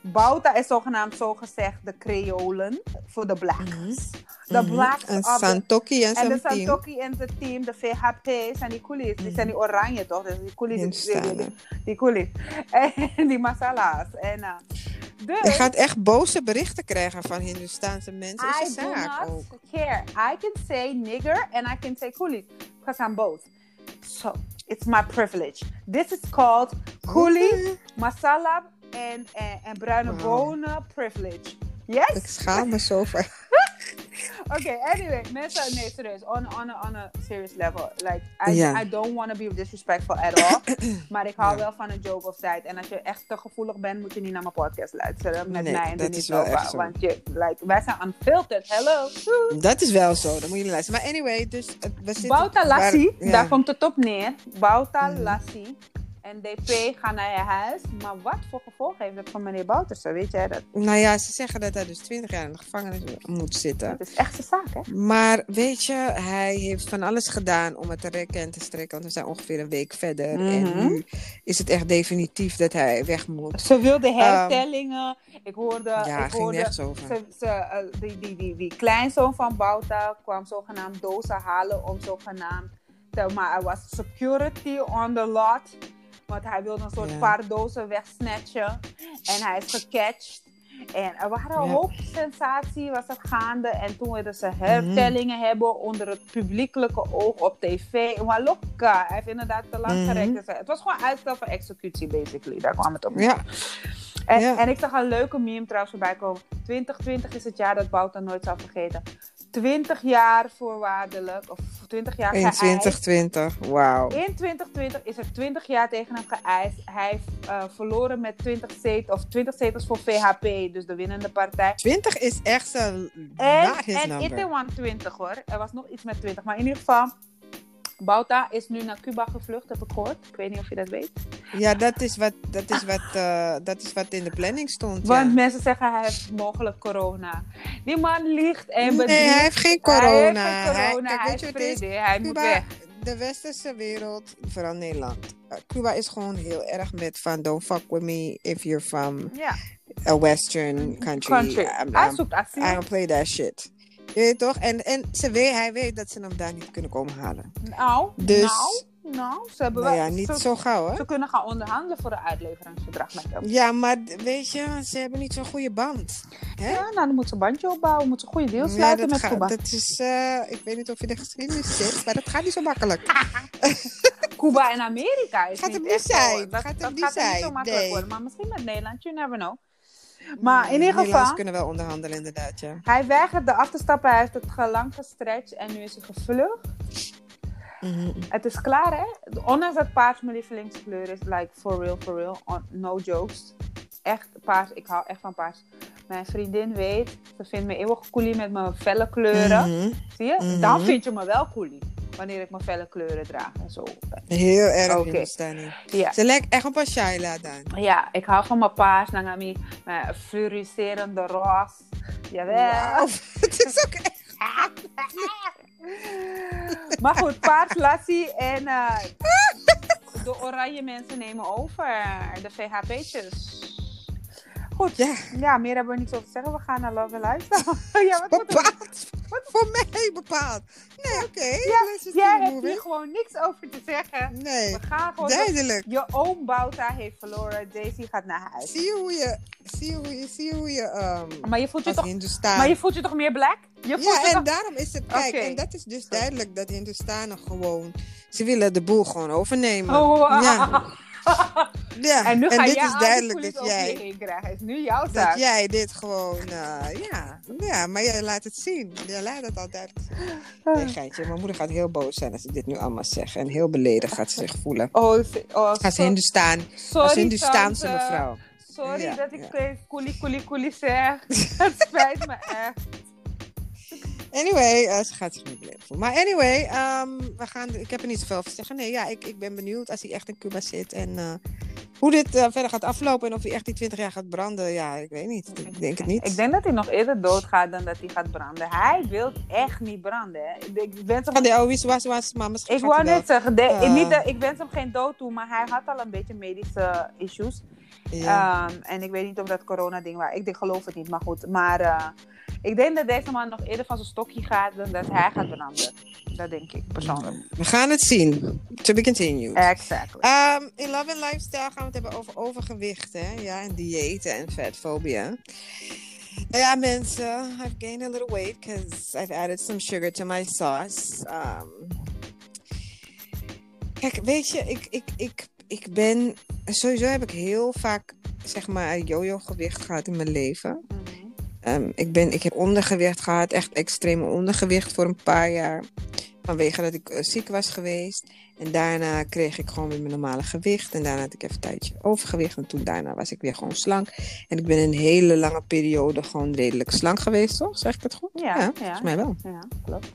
Bauta is zogenaamd zogezegd de Creolen voor de blacks. De Mhm. blacks En of the- Santoki en en zijn de team. Santoki en zijn team, de VHP, zijn die coolies. Die zijn die oranje toch? Dus die coolies, die, die, die, coolies. En die masala's. En, eh, dus, Je gaat echt boze berichten krijgen van Hindustaanse mensen. Is I do not ook. care. I can say nigger and I can say coolie because I'm both. So it's my privilege. This is called coolie, masala en, en, en bruine Wow. bonen privilege. Yes? Ik schaam me zo voor. Okay, anyway, mensen, nee, serieus. On, on, a, on a serious level. Like, I. I don't want to be disrespectful at all. maar ik hou wel van een joke of tijd. En als je echt te gevoelig bent, moet je niet naar mijn podcast luisteren. Met Nee, mij en dat is wel Nova. echt zo. Want je, like, wij zijn unfiltered. Hello. Dat is wel zo, dan moet je niet luisteren. Maar anyway, dus het- we zitten... Bauta waar- Lassie, ja. daar komt het op neer. Bauta Mhm. Lassie. NDP gaat naar je huis. Maar wat voor gevolgen heeft dat voor meneer Boutersen? Weet jij dat? Nou ja, ze zeggen dat hij dus 20 jaar in de gevangenis moet zitten. Het is echt zijn zaak, hè? Maar weet je, hij heeft van alles gedaan om het te rekken en te strekken. Want we zijn ongeveer een week verder. En Mhm. nu is het echt definitief dat hij weg moet. Ze wilde hertellingen. ik hoorde, Ehm, Ja, ik ging hoorde nergens over. ze, ze, eh, die, die, die, die kleinzoon van Bouta kwam zogenaamd dozen halen om zogenaamd te, maar hij was security on the lot. Want hij wilde een soort paar dozen wegsnatchen. En hij is gecatcht. En er waren een hoop sensatie was er gaande. En toen wilden Mhm. ze hertellingen hebben onder het publiekelijke oog op tv. Maar lokka, hij heeft inderdaad te lang Mhm. gerekt. Dus Het was gewoon uitstel van executie, basically. Daar kwam het op. Ja, En, en ik zag een leuke meme trouwens voorbij komen. 2020 is het jaar dat Bouta nooit zal vergeten. 20 jaar voorwaardelijk, of 20 jaar in geëist. 2020. Wauw. In 2020 is er 20 jaar tegen hem geëist. Hij heeft eh, verloren met 20 zetels, of 20 zetels voor VHP, dus de winnende partij. 20 is echt een En, en. Itaewon 20 hoor. Er was nog iets met 20. Maar in ieder geval, Bouta is nu naar Cuba gevlucht, heb ik gehoord. Ik weet niet of je dat weet. Ja, dat is wat, dat is wat, eh, dat is wat in de planning stond. Want ja. mensen zeggen hij heeft mogelijk corona. Die man liegt en bedriegt. Nee, hij heeft geen Hij corona. heeft geen Hij- corona. kijk, Hij is? vrede. Hij moet weg. de westerse wereld, vooral Nederland. Uh, Cuba is gewoon heel erg met van don't fuck with me if you're from a western country. country. I'm- Hij I'm- zoekt I asiel. don't play that shit. Je weet toch? En, en ze weet, hij weet dat ze hem daar niet kunnen komen halen. Nou, Dus- nou, nou. Ze, hebben Nou wel- ja, niet ze, zo gauw hè? ze kunnen gaan onderhandelen voor een uitleveringsverdrag met hem. Ja, maar weet je, ze hebben niet zo'n goede band. Hè? Ja, nou, dan moet ze een bandje opbouwen. Moet ze goede deals Ja, sluiten met Cuba. dat is, eh, ik weet niet of je de geschiedenis zit, maar dat gaat niet zo makkelijk. Cuba en Amerika is Gaat niet hem niet echt zo- zijn. Dat Gaat hem dat niet gaat er niet zo zijn. makkelijk Nee. worden. Maar misschien met Nederland, you never know. Maar in ieder geval, kunnen wel onderhandelen inderdaad, ja. hij weigerde af te stappen. Hij heeft het ge- lang gestretched en nu is hij gevlucht. Mhm. Het is klaar, hè? Ondanks dat paars mijn lievelingskleur is, like for real, for real, on- no jokes. Echt paars, ik hou echt van paars. Mijn vriendin weet, ze vindt me eeuwig coolie met mijn felle kleuren. Mhm. Zie je? Mhm. Dan vind je me wel coolie. Wanneer ik mijn felle kleuren draag en zo. Heel erg. Hindustani. Ja. Ze lijkt echt op een Shaila dan. ja, ik hou van mijn paars, Nangami. Mijn fluoriserende roze. Jawel. Wauw, het is ook echt... Maar goed, paars, lassie en eh, de oranje mensen nemen over. De VHP'tjes. Goed, Ja, ja, meer hebben we niet over te zeggen. We gaan naar Love and Lifestyle. ja, wat bepaald. Voor mij bepaald. Nee, oké. Ja, Jij hebt hier gewoon niks over te zeggen. Nee, We gaan gewoon... duidelijk. Je oom Bouta heeft verloren. Daisy gaat naar huis. Zie je hoe je... Zie je hoe je... Zie je hoe je... ehm Maar je voelt je toch, Hindustan... maar je voelt je toch meer black? Je voelt Ja, je en toch... daarom is het... Kijk, en dat is dus duidelijk dat Hindustanen gewoon... Ze willen de boel gewoon overnemen. Oh, Ja, ja. En nu ga dit jij is duidelijk dat jij... Het is nu jouw zaak. Dat jij dit gewoon... eh, ja, ja, maar jij laat het zien. Jij laat het al duidelijk zien. Nee, geintje. Mijn moeder gaat heel boos zijn als ik dit nu allemaal zeg. En heel beledigd gaat ze zich voelen. Oh, oh Als so- Hindustaan. sorry, Als Hindustaanse mevrouw. Sorry Ja, dat ik ja. koelie koelie koelie zeg. Het spijt me echt. Anyway, eh, ze gaat zich niet beledigd voelen. Maar anyway, ehm, we gaan, ik heb er niet zoveel over te zeggen. Nee, ja, ik, ik ben benieuwd als hij echt in Cuba zit. En eh, Hoe dit eh, verder gaat aflopen en of hij echt die 20 jaar gaat branden, ja, ik weet niet. Ik denk het niet. Ik denk dat hij nog eerder doodgaat dan dat hij gaat branden. Hij wil echt niet branden. Hè. Ik, wens hem, Van de Owies was was maar misschien ik wou net zeggen, de- niet, ik wens hem geen dood toe, maar hij had al een beetje medische issues. Ja. Ehm, en ik weet niet of dat corona-ding waar. Ik denk, geloof het niet, maar goed. Maar ik denk dat deze man nog eerder van zijn stokje gaat dan dat hij gaat branden. Dat denk ik persoonlijk. We gaan het zien. To be continued. Exactly. Ehm, in Love and Lifestyle gaan we het hebben over overgewicht, hè? Ja, en diëten en vetfobia. Nou ja, mensen, I've gained a little weight because I've added some sugar to my sauce. Um, kijk, weet je, ik, ik, ik, ik ben... Sowieso heb ik heel vaak, zeg maar, yo-yo gewicht gehad in mijn leven. Mhm. Ehm, ik, ben, ik heb ondergewicht gehad, echt extreme ondergewicht voor een paar jaar. Vanwege dat ik eh, ziek was geweest. En daarna kreeg ik gewoon weer mijn normale gewicht. En daarna had ik even een tijdje overgewicht. En toen daarna was ik weer gewoon slank. En ik ben een hele lange periode gewoon redelijk slank geweest, toch? Zeg ik het goed? Ja, ja. volgens mij wel. Ja, klopt.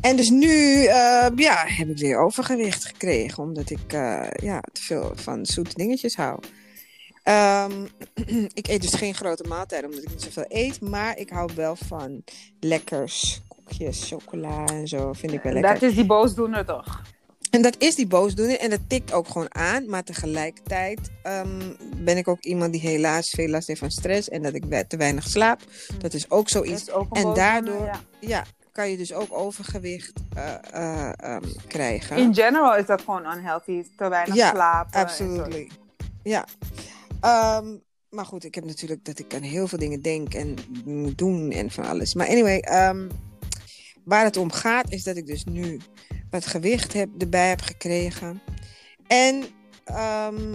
En dus nu eh, ja, heb ik weer overgewicht gekregen. Omdat ik eh, ja, te veel van zoete dingetjes hou. Ehm, ik eet dus geen grote maaltijden omdat ik niet zoveel eet. Maar ik hou wel van lekkers, koekjes, chocola en zo. Vind ik wel lekker. Dat is die boosdoener toch? En dat is die boosdoener en dat tikt ook gewoon aan. Maar tegelijkertijd ehm, ben ik ook iemand die helaas veel last heeft van stress. En dat ik te weinig slaap. Dat is ook zoiets. ook En daardoor- ja. Ja, kan je dus ook overgewicht eh, eh, ehm, krijgen. In general is dat gewoon unhealthy. Te weinig Ja, slapen. Absolutely. Ja. Ehm, maar goed, ik heb natuurlijk dat ik aan heel veel dingen denk en moet doen en van alles. Maar anyway, ehm, waar het om gaat is dat ik dus nu wat gewicht heb, erbij heb gekregen. En ehm,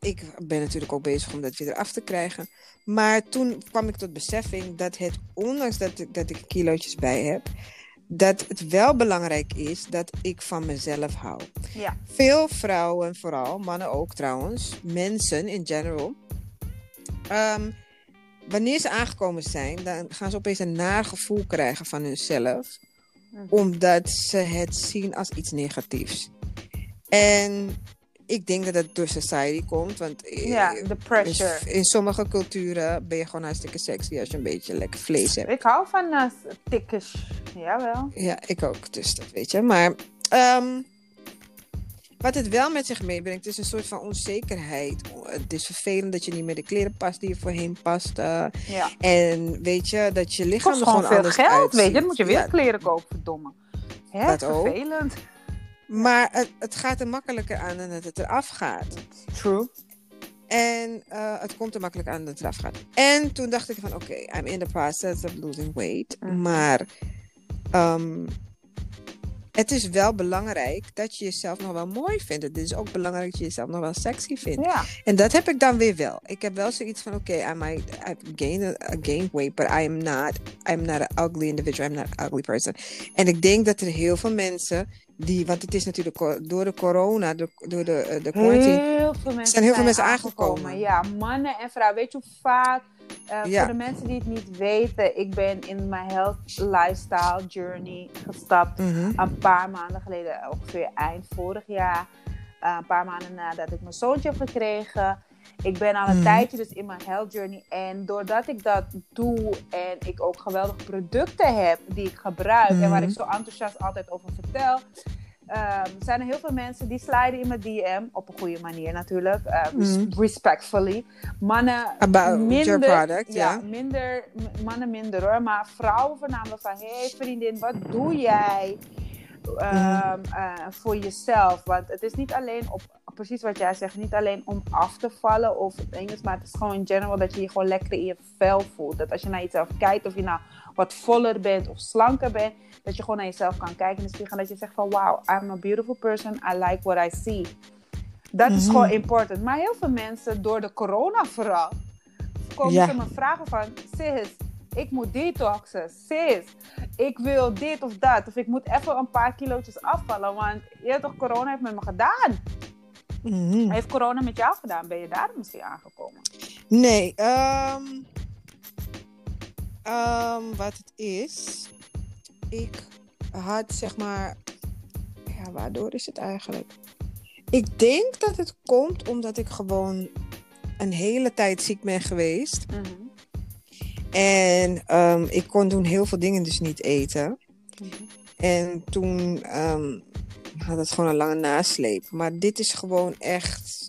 ik ben natuurlijk ook bezig om dat weer eraf te krijgen. Maar toen kwam ik tot beseffing dat het, ondanks dat ik, dat ik kilootjes bij heb, dat het wel belangrijk is dat ik van mezelf hou. Ja. Veel vrouwen, vooral mannen ook trouwens, mensen in general. ehm, wanneer ze aangekomen zijn, dan gaan ze opeens een naar gevoel krijgen van hunzelf. Mhm. Omdat ze het zien als iets negatiefs. En ik denk dat het door society komt. Want eh, Ja, de in, pressure. in sommige culturen ben je gewoon hartstikke sexy als je een beetje lekker vlees hebt. Ik hou van uh, tikkers. Jawel. Ja, ik ook. Dus dat weet je. Maar ehm, wat het wel met zich meebrengt, is een soort van onzekerheid. Het is vervelend dat je niet meer de kleren past die je voorheen paste. Ja. En weet je, dat je lichaam kost er gewoon gewoon veel anders geld, uitziet. weet je. Dan moet je weer Ja, kleren kopen, verdomme. Hè, Dat ook. Maar het, het gaat er makkelijker aan dan dat het eraf gaat. True. En eh, het komt er makkelijk aan dat het eraf gaat. En toen dacht ik van, oké, I'm in the process of losing weight. Mhm. Maar ehm, het is wel belangrijk dat je jezelf nog wel mooi vindt. Het is ook belangrijk dat je jezelf nog wel sexy vindt. Ja. En dat heb ik dan weer wel. Ik heb wel zoiets van, oké, I might I've gained, a, a gained weight, but I am not, I'm not an ugly individual, I'm not an ugly person. En ik denk dat er heel veel mensen die, want het is natuurlijk door de corona, door, door de, eh, de quarantine, Heel veel mensen zijn heel veel mensen aangekomen. Ja, mannen en vrouwen. Weet je hoe vaak, eh, Ja. voor de mensen die het niet weten, ik ben in mijn health lifestyle journey gestapt. Mhm. Een paar maanden geleden, ongeveer eind vorig jaar. Eh, een paar maanden nadat ik mijn zoontje heb gekregen. Ik ben al een Mhm. tijdje dus in mijn health journey. En doordat ik dat doe en ik ook geweldige producten heb die ik gebruik. En waar Mhm. ik zo enthousiast altijd over vertel. ehm, zijn er heel veel mensen die sliden in mijn DM. Op een goede manier natuurlijk. eh, res- Mhm. respectfully. Mannen About minder. your product, ja, minder. Mannen minder hoor. Maar vrouwen voornamelijk van... Hé hey, vriendin, wat doe jij? ehm, eh, voor jezelf. Want het is niet alleen op, precies wat jij zegt, niet alleen om af te vallen of Engels, maar het is gewoon in general dat je je gewoon lekker in je vel voelt. Dat als je naar jezelf kijkt, of je nou wat voller bent of slanker bent, dat je gewoon naar jezelf kan kijken in de spiegel en dat je zegt van wow, I'm a beautiful person, I like what I see. Dat is Mhm. gewoon important. Maar heel veel mensen, door de corona vooral, komen ze me vragen van, sis, ik moet detoxen. Sis, ik wil dit of dat. Of ik moet even een paar kilootjes afvallen. Want je hebt toch, corona heeft met me gedaan. Mhm. Heeft corona met jou gedaan? Ben je daar misschien aangekomen? Nee, ehm, ehm, wat het is, ik had zeg maar, ja, waardoor is het eigenlijk? Ik denk dat het komt omdat ik gewoon een hele tijd ziek ben geweest. Mhm. En ehm, ik kon toen heel veel dingen dus niet eten. Mhm. En toen had het gewoon een lange nasleep. Maar dit is gewoon echt.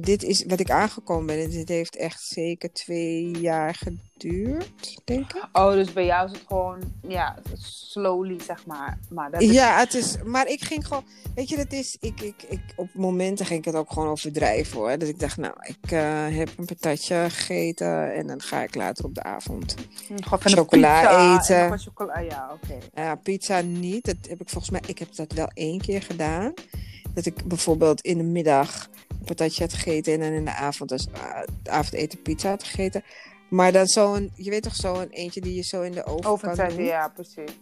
Dit is wat ik aangekomen ben. En dit heeft echt zeker twee jaar geduurd, denk ik. Oh, dus bij jou is het gewoon, ja, slowly, zeg maar. Maar dat is... Ja, het is. Maar ik ging gewoon. Weet je, dat is. Ik, ik, ik, op momenten ging ik het ook gewoon overdrijven hoor. Dat ik dacht, nou, ik eh, heb een patatje gegeten. En dan ga ik later op de avond Hm, Gewoon chocola pizza en eten. chocola, ja, oké. Ja, pizza niet. Dat heb ik volgens mij. Ik heb dat wel één keer gedaan. Dat ik bijvoorbeeld in de middag een patatje had gegeten en dan in de avond uh, avondeten pizza had gegeten. Maar dan zo'n, je weet toch zo'n eentje die je zo in de oven kan Overzetten, doen. ja, precies.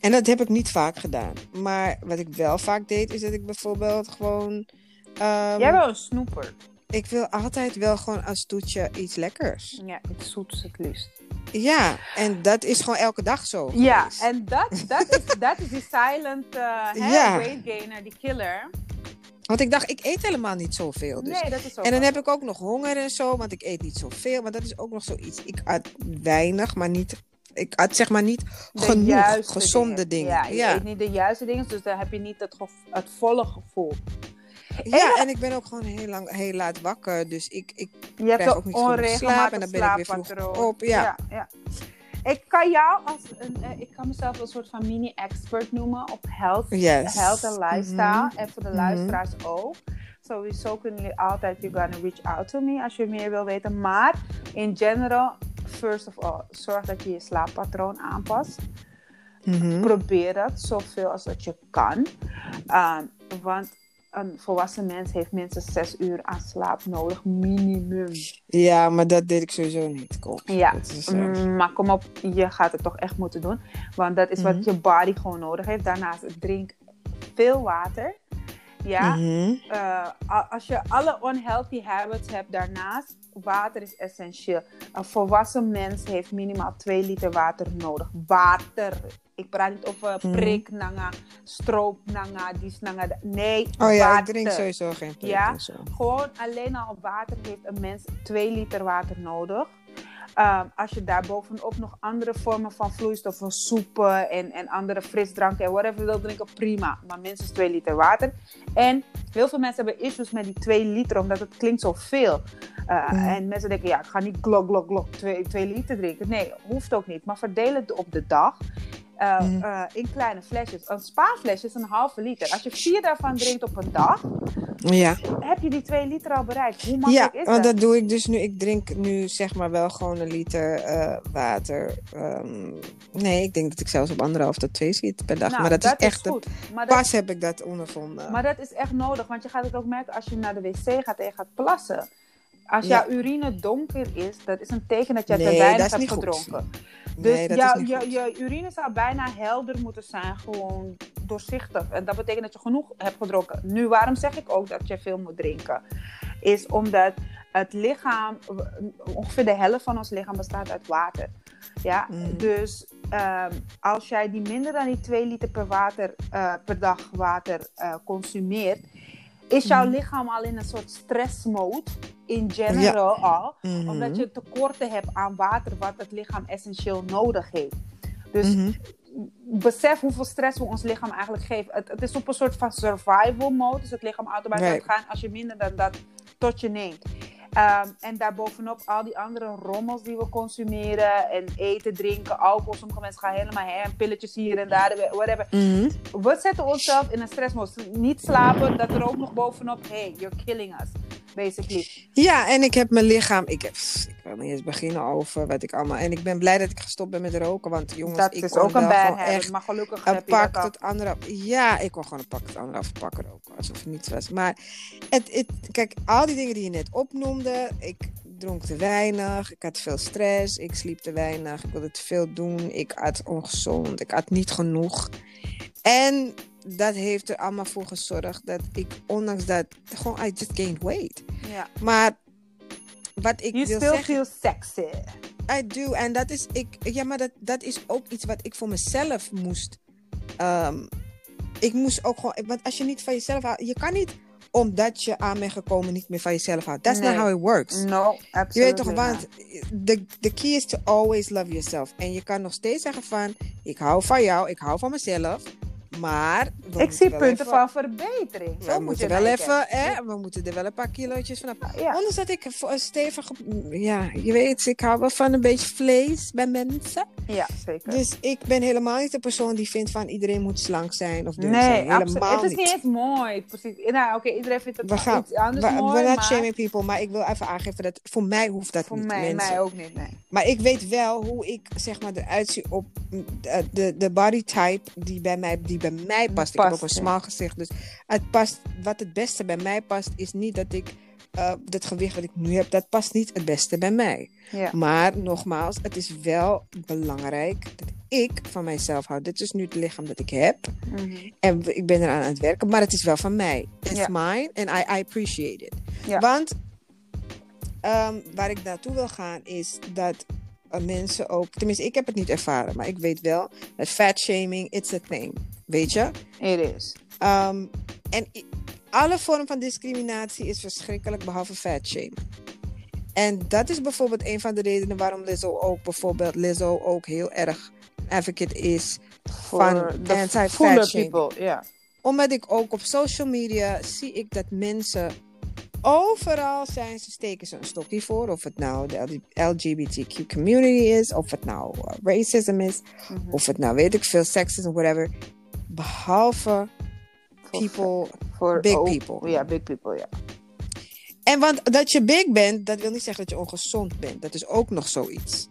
En dat heb ik niet vaak gedaan. Maar wat ik wel vaak deed, is dat ik bijvoorbeeld gewoon. ehm, Jij bent een snoeper. Ik wil altijd wel gewoon als toetje iets lekkers. Ja, iets zoets het liefst. Ja, en dat is gewoon elke dag zo. Ja, geweest. en dat, dat, is, dat is die silent uh, Ja. weight gainer, die killer. Want ik dacht, ik eet helemaal niet zoveel. Dus Nee, dat is ook En dan wel. heb ik ook nog honger en zo, want ik eet niet zoveel. Maar dat is ook nog zoiets. Ik at weinig, maar niet. Ik at zeg maar niet De genoeg gezonde dingen. Ja, je Ja, eet niet de juiste dingen, dus dan heb je niet het volle gevoel. Ja, en ik ben ook gewoon heel lang, heel laat wakker. Dus ik, ik Je hebt krijg een ook niet genoeg slaap en dan ben ik weer vroeg op. Ja. ja. Ik kan jou als een, eh, ik kan mezelf een soort van mini-expert noemen op health, Yes. health en lifestyle. Mhm. En voor de Mhm. luisteraars ook. Sowieso kunnen jullie altijd, you're gonna reach out to me als je meer wil weten. Maar in general, first of all, zorg dat je je slaappatroon aanpast. Mhm. Probeer dat zoveel als dat je kan. Um, want een volwassen mens heeft minstens zes uur aan slaap nodig, minimum. ja, maar dat deed ik sowieso niet. Kom. Ja, is, mm, maar kom op, je gaat het toch echt moeten doen. Want dat is Mhm. wat je body gewoon nodig heeft. Daarnaast drink veel water. Ja, mhm. eh, als je alle unhealthy habits hebt daarnaast, water is essentieel. Een volwassen mens heeft minimaal 2 liter water nodig. Water. Ik praat niet over Mhm. priknanga, stroopnanga, diesnanga. Nee, Oh ja, water. ik drink sowieso geen prik Ja? zo. Gewoon alleen al water heeft een mens 2 liter water nodig. Ehm, als je daar bovenop nog andere vormen van vloeistoffen, soepen en, en andere frisdranken en whatever wil drinken, prima. Maar minstens 2 liter water. En heel veel mensen hebben issues met die 2 liter, omdat het klinkt zoveel. Uh, Mhm. En mensen denken, ja, ik ga niet glok, glok, glok 2 liter drinken. Nee, hoeft ook niet. Maar verdeel het op de dag. Uh, Mhm. uh, in kleine flesjes. Een spa-flesje is een halve liter. Als je vier daarvan drinkt op een dag, Ja, heb je die 2 liter al bereikt. Hoe makkelijk ja is want dat? dat doe ik dus nu. Ik drink nu zeg maar wel gewoon een liter eh, water. Ehm, nee, ik denk dat ik zelfs op anderhalf tot twee zit per dag. Nou, maar dat, is echt... goed. Maar dat, Pas heb ik dat ondervonden. maar dat is echt nodig, want je gaat het ook merken als je naar de wc gaat en je gaat plassen. Als Ja. jouw urine donker is, dat is een teken dat je te weinig hebt gedronken. Dus nee, jouw- je urine zou bijna helder moeten zijn, gewoon doorzichtig. En dat betekent dat je genoeg hebt gedronken. Nu, waarom zeg ik ook dat je veel moet drinken? Is omdat het lichaam, ongeveer de helft van ons lichaam bestaat uit water. Ja, Mm. dus ehm, als jij die minder dan die 2 liter per, water, eh, per dag water eh, consumeert, is jouw Mm. lichaam al in een soort stressmode in general al Mhm. omdat je tekorten hebt aan water wat het lichaam essentieel nodig heeft. Dus Mhm. besef hoeveel stress we ons lichaam eigenlijk geven. Het, het is op een soort van survival mode. Dus het lichaam automatisch Right. gaat gaan als je minder dan dat tot je neemt. Ehm, en daarbovenop al die andere rommels die we consumeren. En eten, drinken, alcohol. Sommige mensen gaan helemaal heen. Pilletjes hier en daar, whatever. Mhm. We zetten onszelf in een stressmode. Niet slapen, dat er ook nog bovenop. Hey, you're killing us. Basically. Ja, en ik heb mijn lichaam. Ik, heb, ik wil niet eens beginnen over wat ik allemaal. En ik ben blij dat ik gestopt ben met roken. Want jongens, dat ik is kon ook een bad echt Maar gelukkig een pak tot anderhalf. Ja, ik kon gewoon een pak tot anderhalf pak roken. Alsof het niets was. Maar het, het, kijk, al die dingen die je net opnoemde. Ik dronk te weinig. Ik had veel stress. Ik sliep te weinig. Ik wilde te veel doen. Ik at ongezond. Ik at niet genoeg. En dat heeft er allemaal voor gezorgd dat ik, ondanks dat, gewoon, I just gained weight. Ja. Maar wat ik You wil still zeggen, feel sexy. I do. En dat is, ik, ja, maar dat, dat is ook iets wat ik voor mezelf moest. ehm, ik moest ook gewoon, want als je niet van jezelf houdt, je kan niet omdat je aan bent gekomen niet meer van jezelf houdt. That's Nee. not how it works. No, absolutely Je weet toch, want the, the key is to always love yourself. En je kan nog steeds zeggen van, ik hou van jou, ik hou van mezelf, maar... we Ik zie punten even- van verbetering. We Zo moet je moeten naar wel je even, hè, we moeten er wel een paar kilootjes vanaf. Ja. Ondanks dat ik voor een stevige, ja, je weet, ik hou wel van een beetje vlees bij mensen. Ja, zeker. Dus ik ben helemaal niet de persoon die vindt van iedereen moet slank zijn of dun nee, zijn. absoluut. Helemaal Het is niet eens mooi. Precies. Nou, oké, iedereen vindt het We gaan, iets anders we, mooi, we're not maar shaming people, maar ik wil even aangeven dat voor mij hoeft dat voor niet. mij, mensen. mij ook niet, nee. Maar ik weet wel hoe ik zeg maar eruit zie op de, de, de body type die bij mij, die bij mij past. ik heb ook een smal gezicht, dus het past. Wat het beste bij mij past, is niet dat ik eh dat gewicht wat ik nu heb, dat past niet het beste bij mij. Ja. Maar nogmaals, het is wel belangrijk dat ik van mijzelf hou. Dit is nu het lichaam dat ik heb. Mhm. En ik ben eraan aan het werken, maar het is wel van mij. It's Ja. mine and I, I appreciate it. Ja. Want ehm, waar ik naartoe wil gaan is dat mensen ook, tenminste ik heb het niet ervaren, maar ik weet wel dat fat shaming, it's a thing. Weet je? It is. Ehm, en alle vorm van discriminatie is verschrikkelijk behalve fat shaming. En dat is bijvoorbeeld een van de redenen waarom Lizzo ook bijvoorbeeld Lizzo ook heel erg advocate is van Voor de anti-fat fuller shaming people, ja. omdat ik ook op social media zie ik dat mensen overal zijn ze steken ze een stokje voor. Of het nou de LGBTQ community is, of het nou uh, racism is, Mhm. of het nou weet ik veel, sexism, whatever. Behalve people. voor big people. Ja, big people, ja. En want dat je big bent, dat wil niet zeggen dat je ongezond bent. Dat is ook nog zoiets.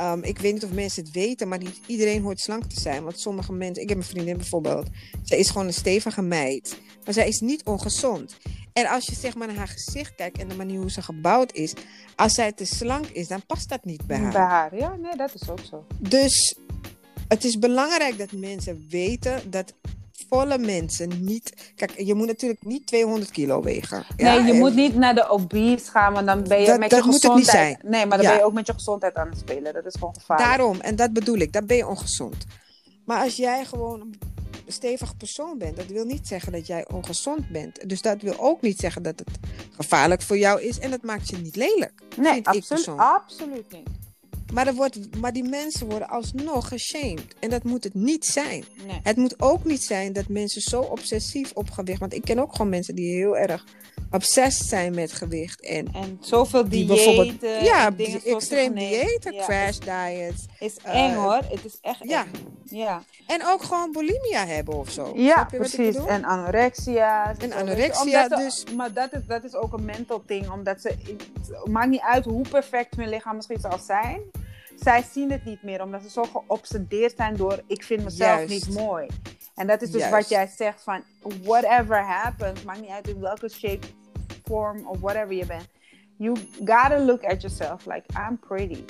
Um, ik weet niet of mensen het weten, maar niet iedereen hoort slank te zijn. Want sommige mensen, ik heb een vriendin bijvoorbeeld, zij is gewoon een stevige meid, maar zij is niet ongezond. En als je zeg maar naar haar gezicht kijkt en de manier hoe ze gebouwd is, als zij te slank is, dan past dat niet bij haar. Bij haar, ja, nee, dat is ook zo. Dus het is belangrijk dat mensen weten dat volle mensen niet. Kijk, je moet natuurlijk niet 200 kilo wegen. Nee, Ja, je en- moet niet naar de obese gaan, want dan ben je Dat- met dat je moet het niet gezondheid... zijn. Nee, maar dan Ja. ben je ook met je gezondheid aan het spelen. Dat is gewoon gevaarlijk. Daarom, en dat bedoel ik, dan ben je ongezond. Maar als jij gewoon een stevige persoon bent, dat wil niet zeggen dat jij ongezond bent. Dus dat wil ook niet zeggen dat het gevaarlijk voor jou is en dat maakt je niet lelijk. Nee, absoluut, absoluut niet. Maar, er wordt, maar die mensen worden alsnog geshamed. En dat moet het niet zijn. Nee. Het moet ook niet zijn dat mensen zo obsessief op gewicht. Want ik ken ook gewoon mensen die heel erg obsessed zijn met gewicht. En En zoveel die diëten, bijvoorbeeld. Ja, die extreem diëten, ja, crash diets. is eh, eng hoor. Het is echt ja. eng. Ja, En ook gewoon bulimia hebben of zo. ja precies. En anorexia. En anorexia, ze- dus- Maar dat is, dat is ook een mental ding. Omdat ze... Het maakt niet uit hoe perfect hun lichaam misschien zal zijn. Zij zien het niet meer. Omdat ze zo geobsedeerd zijn door... Ik vind mezelf Juist. niet mooi. En dat is dus Juist. wat jij zegt van... Whatever happens. Maakt niet uit in welke shape, vorm of whatever je bent. You gotta look at yourself. Like, I'm pretty.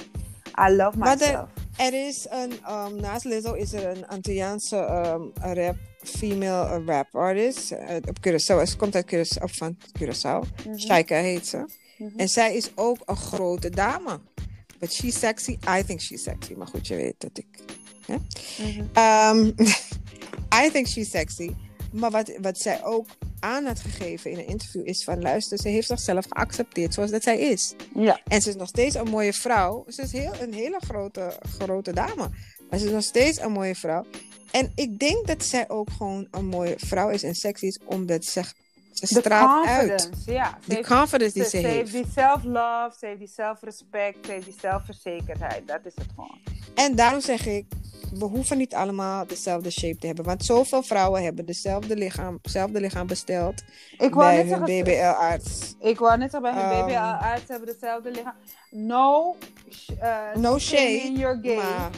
I love myself. Er is een, um, naast Lizzo is er een Antilliaanse um, rap, female uh, rap artist. uh, op Curaçao. Ze komt uit Curaçao, of van Curaçao. Mhm. Shaika heet ze. Mhm. En zij is ook een grote dame. But she's sexy. I think she's sexy. Maar goed, je weet dat ik... Mhm. Um, I think she's sexy. Maar wat, wat zij ook aan had gegeven in een interview is van... Luister, ze heeft zichzelf geaccepteerd zoals dat zij is. Ja. En ze is nog steeds een mooie vrouw. Ze is heel, een hele grote, grote dame. Maar ze is nog steeds een mooie vrouw. En ik denk dat zij ook gewoon een mooie vrouw is en sexy is, omdat ze De straalt uit. ja. Die confidence die ze, ze ze heeft die self-love, ze heeft die zelfrespect, ze heeft die zelfverzekerdheid. Dat is het gewoon. En daarom zeg ik, we hoeven niet allemaal dezelfde shape te hebben. Want zoveel vrouwen hebben dezelfde lichaam, hetzelfde lichaam besteld Ik wou bij net hun BBL-arts. ik wou net zeggen, bij hun Um, BBL-arts hebben hetzelfde lichaam. No, eh, No shame shade, in your game. Maar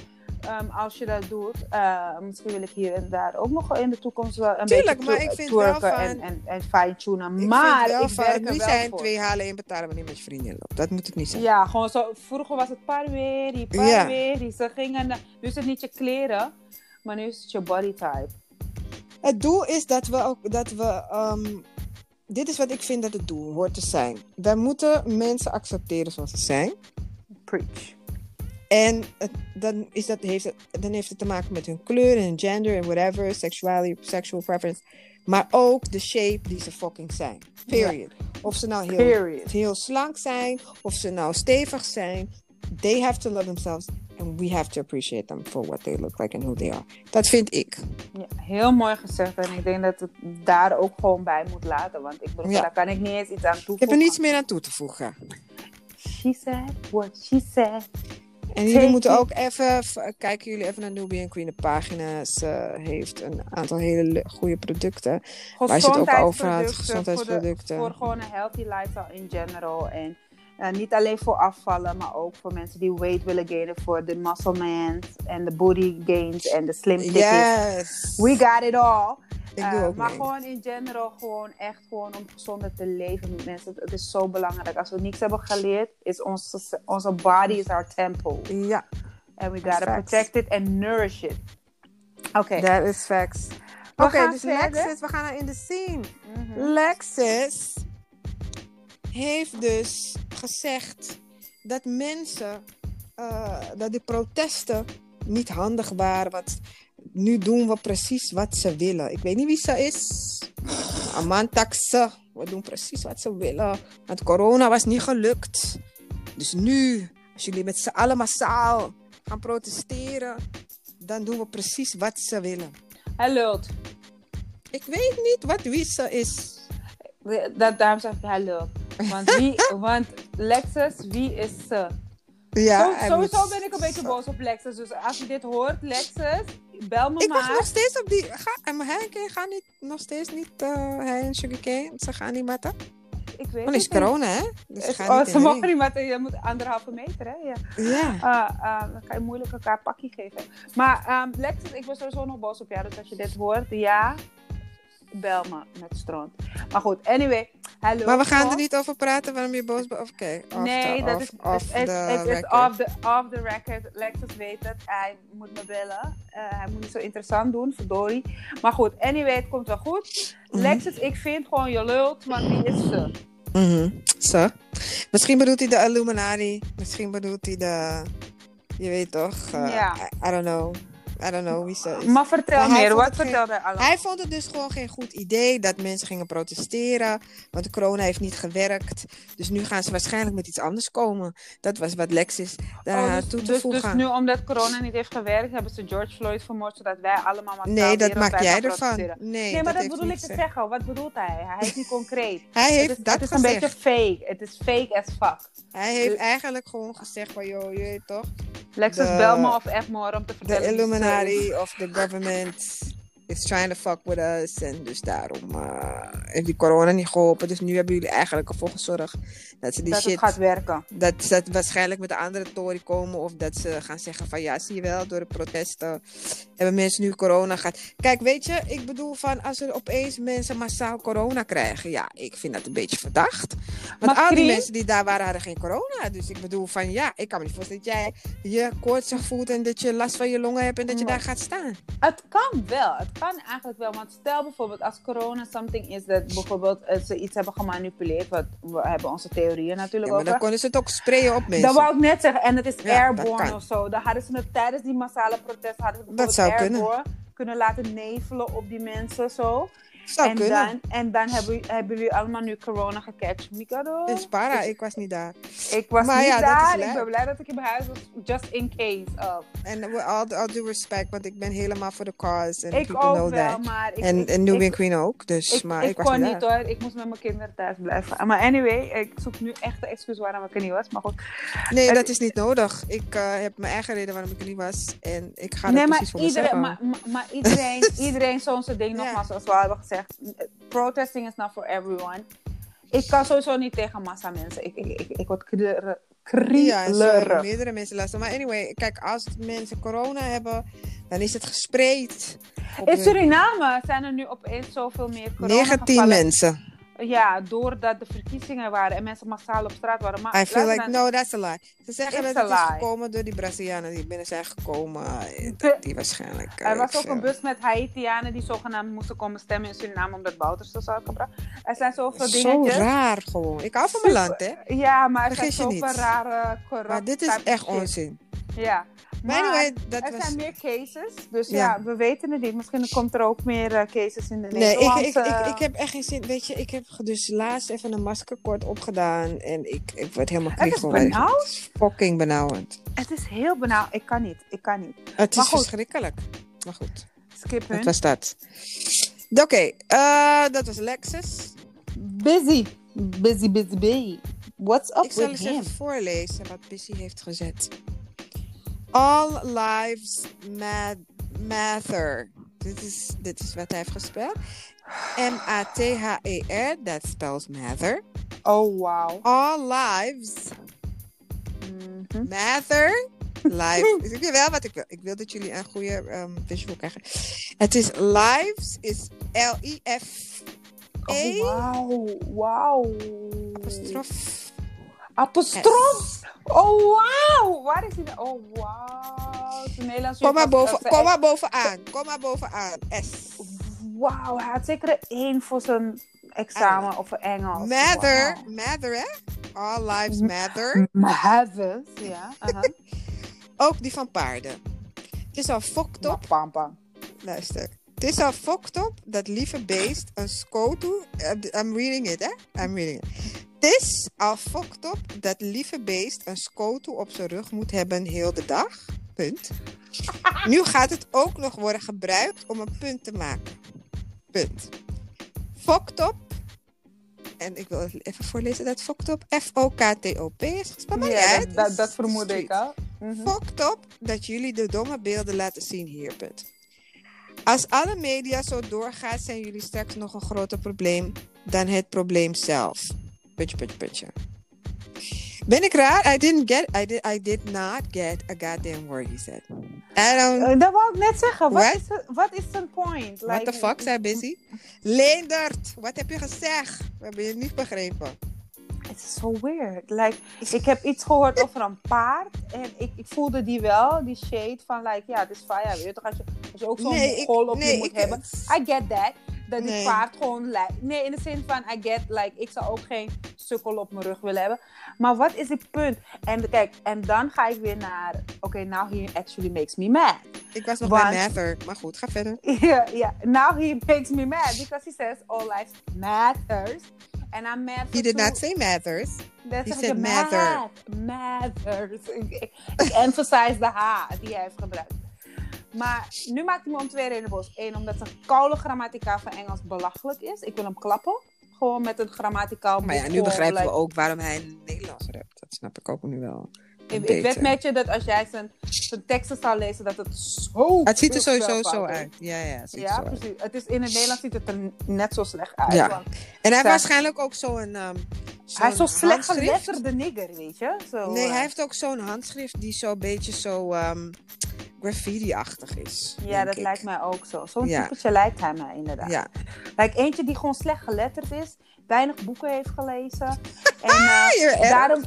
Um, als je dat doet. Eh, misschien wil ik hier en daar ook nog in de toekomst wel een Tuurlijk, beetje maar toe- ik vind wel twerken van- en, en, en fine-tunen. ik Maar vind wel ik zijn voor. twee halen één betalen wanneer met je vriendin loopt. Dat moet het niet zijn. Ja, gewoon zo. Vroeger was het parweri, Ja. parweri. Ze gingen, nu is het niet je kleren, maar nu is het je body type. Het doel is dat we ook dat we. ehm, dit is wat ik vind dat het doel hoort te zijn. Wij moeten mensen accepteren zoals ze zijn. Preach. En het- dan, is dat, heeft het, dan heeft het te maken met hun kleur en gender en whatever, sexuality, sexual preference. Maar ook de shape die ze fucking zijn. Period. Of ze nou heel, heel slank zijn, of ze nou stevig zijn. They have to love themselves. And we have to appreciate them for what they look like and who they are. Dat vind ik. Ja, heel mooi gezegd. En ik denk dat het daar ook gewoon bij moet laten. Want ik bedoel, Ja. daar kan ik niet eens iets aan toevoegen. Ik heb er niets meer aan toe te voegen. She said what she said. En jullie moeten ook even, kijken jullie even naar Nubian Queen. De pagina Ze heeft een aantal hele le- goede producten. Waar het ook over had, Gezondheidsproducten. Voor, de- voor gewoon een healthy lifestyle in general. En eh, niet alleen voor afvallen, maar ook voor mensen die weight willen gainen. Voor de muscle man en de body gains en de slim chickies. Yes! We got it all. Ik Eh, doe ook maar mee. gewoon in general, gewoon echt gewoon om gezonder te leven met mensen. Het is zo belangrijk. Als we niks hebben geleerd, is onze, onze body is our temple. Ja, And we gotta Facts. protect it and nourish it. Oké. that is facts. Oké, dus verder. Lexus, we gaan naar in de scene. Lexus heeft dus gezegd dat mensen, eh, dat die protesten niet handig waren. Want nu doen we precies wat ze willen. Ik weet niet wie ze is. Amantaxe. We doen precies wat ze willen. Want corona was niet gelukt. Dus nu, als jullie met z'n allen massaal gaan protesteren, dan doen we precies wat ze willen. Hij lult. Ik weet niet wat wie ze is. Dat, daarom zeg ik hij lult. Want, wie, want Lexus, wie is ze? Ja, Zo- sowieso ben ik een beetje boos op Lexus. Dus als je dit hoort, Lexus, bel me Ik maar. nog steeds op die. Ga, maar hij en Kay gaan niet, nog steeds niet. eh, hij en Sugarcane, ze gaan niet matten. Ik weet het is corona, hè? Dus ze gaan oh, niet ze mogen niet met je moet anderhalve meter, hè? Ja. Ja. Ah, ah, dan kan je moeilijk elkaar pakje geven. Maar ehm, Lexus, ik ben sowieso nog boos op jou. Dus als je dit hoort, ja, bel me met stront. Maar goed, anyway. Hallo. Maar we gaan er niet over praten waarom je boos bent. Oké, Nee, dat is, off het, is off the, off the record. Lexus weet het. Hij moet me bellen. Eh, hij moet niet zo interessant doen, verdorie. Maar goed, anyway, het komt wel goed. Mhm. Lexus, ik vind gewoon je lult, want wie is ze? Mhm. Zo. Misschien bedoelt hij de Illuminati. Misschien bedoelt hij de. Je weet toch? eh, Ja. I, I don't know. I don't know wie ze is. Maar vertel Maar meer, wat het geen- vertelde hij vond het dus gewoon geen goed idee dat mensen gingen protesteren. Want de corona heeft niet gewerkt. Dus nu gaan ze waarschijnlijk met iets anders komen. Dat was wat Lexis daar Oh, aan dus, toe te dus, voegen. dus nu omdat corona niet heeft gewerkt, hebben ze George Floyd vermoord, zodat wij allemaal massaal nee, dat maak jij ervan. Nee, Nee, maar dat bedoel ik te zeggen. Wat bedoelt hij? Hij is niet concreet. Hij heeft het is, dat het is een beetje fake. Het is fake as fuck. Hij heeft Dus- eigenlijk gewoon gezegd van, joh, je weet toch? Lexus, De- bel me of echt more om te De vertellen. wie ze is. Illuminati of the government is trying to fuck with us. En dus daarom eh, heeft die corona niet geholpen. Dus nu hebben jullie eigenlijk ervoor gezorgd dat ze die Dat shit... het gaat werken. dat ze dat waarschijnlijk met de andere Tory komen. Of dat ze gaan zeggen van ja, zie je wel, door de protesten hebben mensen nu corona gehad. Kijk, weet je, ik bedoel van als er opeens mensen massaal corona krijgen. Ja, ik vind dat een beetje verdacht. Want Maar al die mensen die daar waren, hadden geen corona. Dus ik bedoel van ja, ik kan me niet voorstellen dat jij je koortsig voelt en dat je last van je longen hebt en dat je daar gaat staan. Het kan wel. Het kan eigenlijk wel. Want stel bijvoorbeeld als corona something is dat bijvoorbeeld eh, ze iets hebben gemanipuleerd. Wat we hebben onze theorieën natuurlijk Ja, maar dan konden ze het ook sprayen op mensen. Dat wou ik net zeggen. En het is Ja, airborne of zo. Dan hadden ze het tijdens die massale protest hadden ze bijvoorbeeld zou kunnen. airborne kunnen laten nevelen op die mensen zo. Zou en, kunnen. dan, en dan hebben, hebben jullie allemaal nu corona gecatcht. Mikado. is para, ik was niet daar. Ik was Maar niet ja, daar. Ik ben blij dat ik in huis was. Just in case. En all, all due respect, want ik ben helemaal voor de cause. En Ik people ook know wel, that. maar ik, En, ik, en Nubian ik, Queen ook. Dus, ik, maar ik, ik, was kon niet hoor. Ik moest met mijn kinderen thuis blijven. Maar anyway, ik zoek nu echt de excuus waarom ik er niet was. Maar goed. Nee, dat is niet nodig. Ik eh, heb mijn eigen reden waarom ik er niet was. En ik ga nee, maar precies voor iedereen, mezelf maar, maar, maar iedereen, iedereen zo'n soort ding, Ja. nogmaals, zoals we al hebben gezegd. Protesting is not for everyone. Ik kan sowieso niet tegen massa mensen. Ik, ik, ik, ik word krieler- Ja, krielerig. meerdere mensen last van. Maar anyway, kijk, als mensen corona hebben, dan is het gespreid. In hun- Suriname zijn er nu opeens zoveel meer corona 19 mensen. Ja, doordat de verkiezingen waren en mensen massaal op straat waren. Maar I feel like, no, that's a lie. Ze zeggen It's dat het is gekomen door die Brazilianen die binnen zijn gekomen. De- Die waarschijnlijk... eh, Er was ook een bus met Haitianen die zogenaamd moesten komen stemmen in Suriname omdat Bouters was uitgebracht. Er zijn zoveel Zo dingetjes. raar gewoon. Ik hou van mijn land, hè. Ja, maar er zijn Vergis je zoveel niet. rare corrupt Maar dit is echt onzin. Ja. Maar anyway, dat er was... zijn meer cases, dus ja. Ja. we weten het niet. Misschien komt er ook meer eh, cases in de Nee, ik, ik, ik, ik heb echt geen zin. Weet je, ik heb dus laatst even een maskerkort opgedaan. En ik, ik werd helemaal Het is kriegel. benauwd. Het is fucking benauwend. Het is heel benauwd. Ik kan niet, ik kan niet. Het Maar is goed. verschrikkelijk. Maar goed, Skip hun. dat was dat. Oké, eh, dat was Lexus. Busy. Busy, busy, busy. What's up Ik zal eens him? even voorlezen wat Busy heeft gezet. All lives ma- matter. Dit is, dit is wat hij heeft gespeld. M-A-T-H-E-R, that spells matter. Oh, wow. All lives Mhm. matter. Live. ik weet wel wat ik wil. Ik wil dat jullie een goede ehm, visual krijgen. Het is lives, is L-I-F. Oh, E wauw. Wauw. apostrof. Apostrof. Oh, wauw. Waar is die? nou? Oh, wauw. Kom maar, boven, was- kom maar bovenaan. Kom maar bovenaan. S. Wauw, hij had zeker een één voor zijn examen of voor Engels. Matter. Wauw. Matter, hè? All lives matter. Matter, ja. aha. Ook die van paarden. Het is al fokt op. Pam, pam. Luister. Het is al fokt op dat lieve beest een scoto... eh, I'm reading it, hè? I'm reading it. Het is al fokt op dat lieve beest een scoto op zijn rug moet hebben heel de dag. Punt. Nu gaat het ook nog worden gebruikt om een punt te maken. Punt. Fokt op. En ik wil even voorlezen dat fokt op. F-O-K-T-O-P is gespeld. Maar Ja, dat, dat, dat vermoedde ik al. Mhm. Fokt op dat jullie de domme beelden laten zien hier, punt. Als alle media zo doorgaat, zijn jullie straks nog een groter probleem dan het probleem zelf. Putje, putje, putje. Ben ik raar? I didn't get, I did, I did not get a goddamn word he said. Eh, Dat wou ik net zeggen. Wat What? is, wat is zijn point? what the fuck, zei Busy? Leendert, wat heb je gezegd? We hebben je niet begrepen. Is so weird. Like, ik heb iets gehoord over een paard. En ik, ik voelde die wel, die shade van, like, ja, het is fire. Weet je toch, als je, als je ook zo'n Nee, goal op nee, je moet ik- hebben. I get that. Dat die Nee. paard gewoon lijkt. Nee, in de zin van, I get, like, ik zou ook geen sukkel op mijn rug willen hebben. Maar wat is het punt? En kijk, en dan ga ik weer naar, oké, now he actually makes me mad. Ik was nog Want- bij Mather, maar goed, ga verder. Yeah, yeah. Now he makes me mad because he says all life matters. And I'm mad He did not say Mathers. He said ik, matter. mad- Matters. Ik, ik, ik emphasize de H die hij heeft gebruikt. Maar nu maakt hij me om twee redenen boos. Eén, omdat zijn koude grammatica van Engels belachelijk is. Ik wil hem klappen. Gewoon met een grammaticaal Maar ja, nu begrijpen we ook waarom hij Nederlands rapt. Dat snap ik ook nu wel. Ik, ik weet met je dat als jij zijn, zijn teksten zou lezen, dat het zo Het ziet er sowieso zo uit. Ja, ja, het ziet Ja, zo uit. precies. Het is, in het Nederlands ziet het er net zo slecht uit. Ja. want En hij heeft waarschijnlijk ook zo'n... ehm hij is zo zo'n slecht geletterde nigger, weet je? Zo, Nee, eh, hij heeft ook zo'n handschrift die zo'n beetje zo ehm, graffiti-achtig is. Ja, dat ik. lijkt mij ook zo. Zo'n Ja. typetje lijkt hij mij inderdaad. Ja. Like, eentje die gewoon slecht geletterd is, weinig boeken heeft gelezen. en, eh, erg. daarom.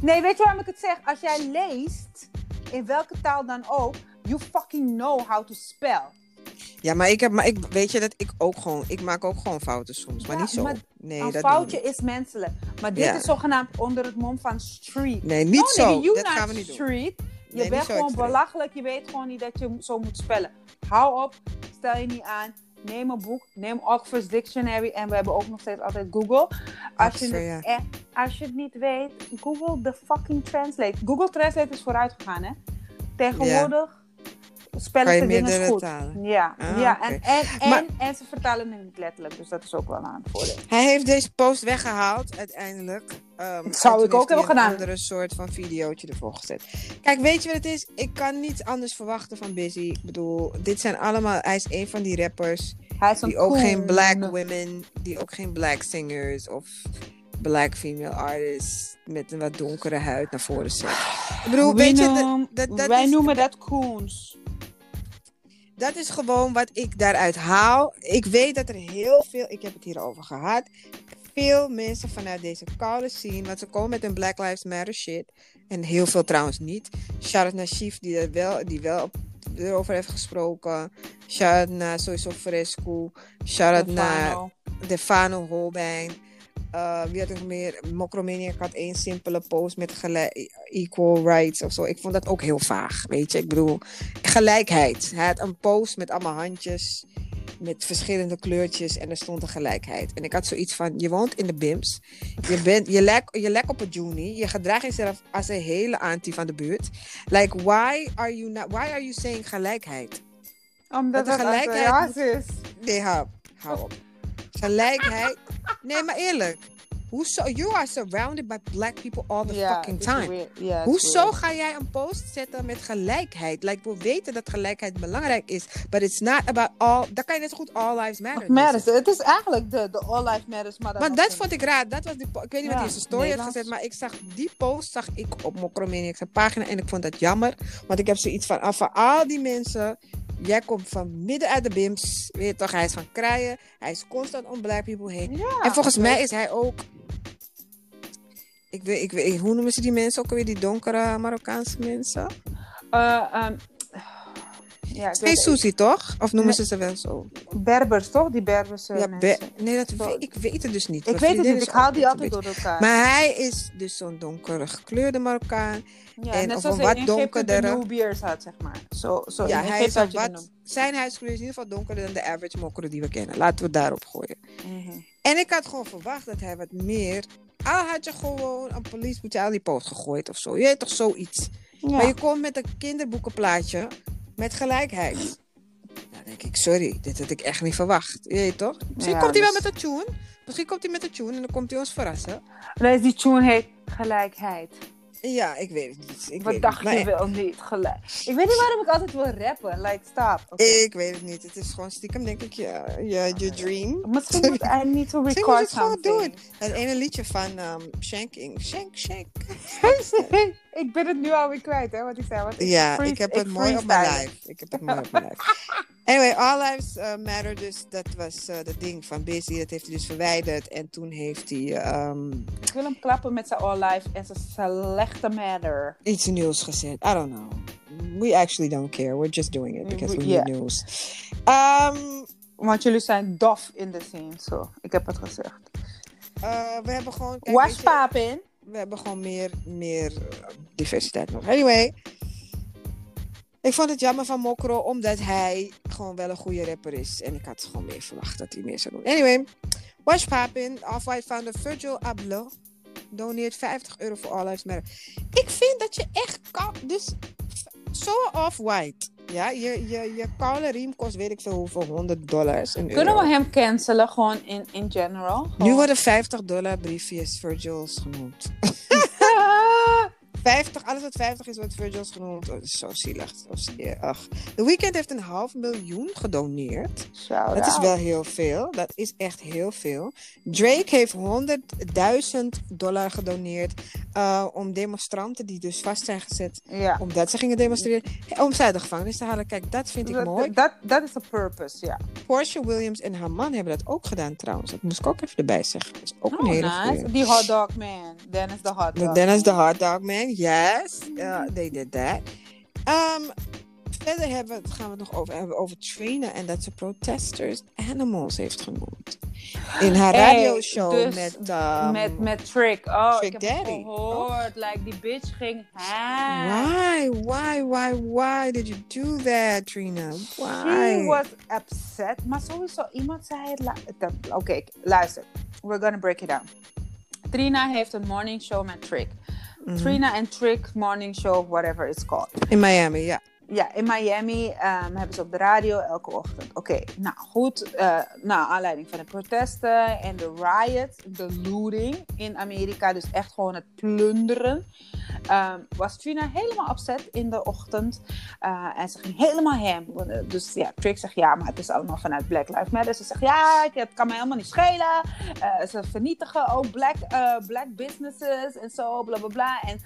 Nee, weet je waarom ik het zeg? Als jij leest, in welke taal dan ook, you fucking know how to spell. Ja, maar ik heb, maar ik weet je dat ik ook gewoon, ik maak ook gewoon fouten soms, maar Ja, niet zo. maar nee, een dat foutje is menselijk. Maar dit Ja. is zogenaamd onder het mom van street. Nee, niet no, zo. dat gaan we niet doen. street. Je Nee, bent gewoon extreem. belachelijk. Je weet gewoon niet dat je zo moet spellen. Hou op. Stel je niet aan. Neem een boek. Neem Oxford's Dictionary. En we hebben ook nog steeds altijd Google. Als, je, Oxford, het, ja. eh, als je het niet weet, Google the fucking Translate. Google Translate is vooruit gegaan, hè? Tegenwoordig dingen meerdere goed. talen? Ja, Ah, ja en, en, en, Maar- en ze vertalen het niet letterlijk. Dus dat is ook wel een voordeel. Hij heeft deze post weggehaald uiteindelijk. Ehm, Dat zou ik ook hebben gedaan. Een andere soort van videootje ervoor gezet. Kijk, weet je wat het is? Ik kan niets anders verwachten van Busy. Ik bedoel, dit zijn allemaal. Hij is een van die rappers. Hij is Die ook geen black women. Die ook geen black singers of black female artists. Met een wat donkere huid naar voren zet. Ik bedoel, We weet je, dat, dat, dat wij is, noemen dat coons. Dat is gewoon wat ik daaruit haal. Ik weet dat er heel veel, ik heb het hierover gehad, veel mensen vanuit deze koude scene, want ze komen met een Black Lives Matter shit. En heel veel trouwens niet. Naar Chief, die, er wel, die wel op, erover heeft gesproken. Shout-out naar sowieso Fresco. Shout-out naar. Defano Holbein. Eh, wie had er meer? Mokromaniac had één simpele post met equal rights of zo. Ik vond dat ook heel vaag, weet je. Ik bedoel, gelijkheid. Hij had een post met allemaal handjes, met verschillende kleurtjes en er stond een gelijkheid. En ik had zoiets van, je woont in de BIMS, je, bent, je, lek, je op een juni, je gedraagt jezelf als een hele anti van de buurt. Like, why are you, not, why are you saying gelijkheid? Omdat Dat gelijkheid is. Nee, hou, hou op. Gelijkheid. Nee, maar eerlijk. Hoezo? You are surrounded by black people all the fucking time. Hoezo weird. ga jij een post zetten met gelijkheid? Like, we weten dat gelijkheid belangrijk is. But it's not about all... Dan kan je net zo goed all lives matter. Matters. Het is eigenlijk de, de All Life Matters. Maar, dan Maar dat vond ik raar. Dat was die ik weet niet Ja, wat in zijn story heeft gezet. Maar ik zag die post zag ik op Mokromaniac zijn pagina. En ik vond dat jammer. Want ik heb zoiets van... ah, van al die mensen... Jij komt van midden uit de bims. Weet je toch? Hij is van krijgen. Hij is constant om black people heen. Ja, En volgens mij is hij ook. Ik weet, ik weet, hoe noemen ze die mensen ook alweer? Die donkere Marokkaanse mensen? Eh, ehm, ja, ik Geen weet- Susie, toch? Of noemen Nee. ze ze wel zo? Berbers, toch? Die Berberse Ja, mensen. Be- nee, dat weet, ik weet het dus niet. Ik weet het niet. Ik haal die altijd beetje- door elkaar. Maar hij is dus zo'n donkere gekleurde Marokkaan. ja, en net of zoals een wat donkerdere- Nubiërs had, zeg maar. Zo, zo ja, hij is wat. Zijn huidskleur is in ieder geval donkerder dan de average mokro die we kennen. Laten we het daarop gooien. Mhm. En ik had gewoon verwacht dat hij wat meer. Al had je gewoon een police brutality post gegooid of zo. Je weet toch zoiets. Maar je komt met een kinderboekenplaatje met gelijkheid. Dan denk ik, sorry, dit had ik echt niet verwacht. Je weet toch? Misschien Ja, komt hij wel dus- met een tune. Misschien komt hij met een tune en dan komt hij ons verrassen. Dus die tune heet Gelijkheid. Ja, ik weet het niet. Ik Wat weet dacht het je Maar wel niet? Gelijk. Ik weet niet waarom ik altijd wil rappen. Like, stop. Ik weet het niet. Het is gewoon stiekem, denk ik, ja, ja, je dream. Misschien moet I need to Misschien moet record het gewoon doen. Het ene liedje van ehm, Shanking. Shank, shank. ik ben het nu alweer kwijt, hè, wat ik zei. Want Ja, free- ik heb het mooi op mijn live. Ik heb het mooi op mijn live. Anyway, All Lives eh, Matter, dus dat was eh dat ding van Busy. Dat heeft hij dus verwijderd. En toen heeft hij ehm, Ik wil hem klappen met zijn all life en zijn slechte matter. iets nieuws gezet. I don't know. We actually don't care. We're just doing it because we Yeah. need news. Ehm, Want jullie zijn dof in de scene, zo. Ik heb het gezegd. eh, we hebben gewoon... kijk, weet Was je, papin? we hebben gewoon meer, meer eh, diversiteit nog. Anyway. Ik vond het jammer van Mokro, omdat hij gewoon wel een goede rapper is. En ik had gewoon meer verwacht dat hij meer zou doen. Anyway, Wash Papin, Off-White founder Virgil Abloh, doneert 50 euro voor All Lives Matter. Ik vind dat je echt kan, dus zo Off-White. Ja, je, je, je koude riem kost weet ik veel hoeveel, 100 dollars. Kunnen we hem cancelen, gewoon in, in general? Nu worden 50 dollar briefjes Virgil's genoemd. 50, alles wat 50 is, wordt Virgil's genoemd. Oh, dat is zo zielig. Ach. The Weeknd heeft een half miljoen gedoneerd. Shout Dat is out. wel heel veel. Dat is echt heel veel. Drake heeft 100.000 dollar gedoneerd eh, om demonstranten die dus vast zijn gezet, Ja. omdat ze gingen demonstreren, om ze uit de gevangenis te halen. Kijk, dat vind ik Dat- mooi. Dat dat is de purpose, ja. Portia Williams en haar man hebben dat ook gedaan trouwens. Dat moest ik ook even erbij zeggen. Dat is ook een Oh, hele nice. goeie. Die hot dog man. Dennis de hot dog. Dennis the hot dog man, yes. Uh, they did that. Um, verder hebben gaan we het nog over hebben over Trina en dat ze protesters animals heeft genoemd. In haar Hey, radioshow dus met, um, met, met Trick. Oh, Trick ik heb het gehoord. Like, die bitch ging ham. Why, why, why, why did you do that, Trina? Why? She was upset. Maar sowieso, iemand zei het... Oké, luister. We're gonna break it down. Trina heeft een morning show met Trick. Trina mm-hmm. and Trick morning show, whatever it's called. In Miami, ja. Ja, in Miami ehm, hebben ze op de radio elke ochtend. Oké, nou goed. naar aanleiding van de protesten en de riot, de looting in Amerika. Dus echt gewoon het plunderen. ehm, was Trina helemaal upset in de ochtend. Eh, en ze ging helemaal hem. Dus ja, Trick zegt ja, maar het is allemaal vanuit Black Lives Matter. Ze zegt ja, het kan me helemaal niet schelen. Eh, ze vernietigen ook black, black businesses en zo, bla bla bla. En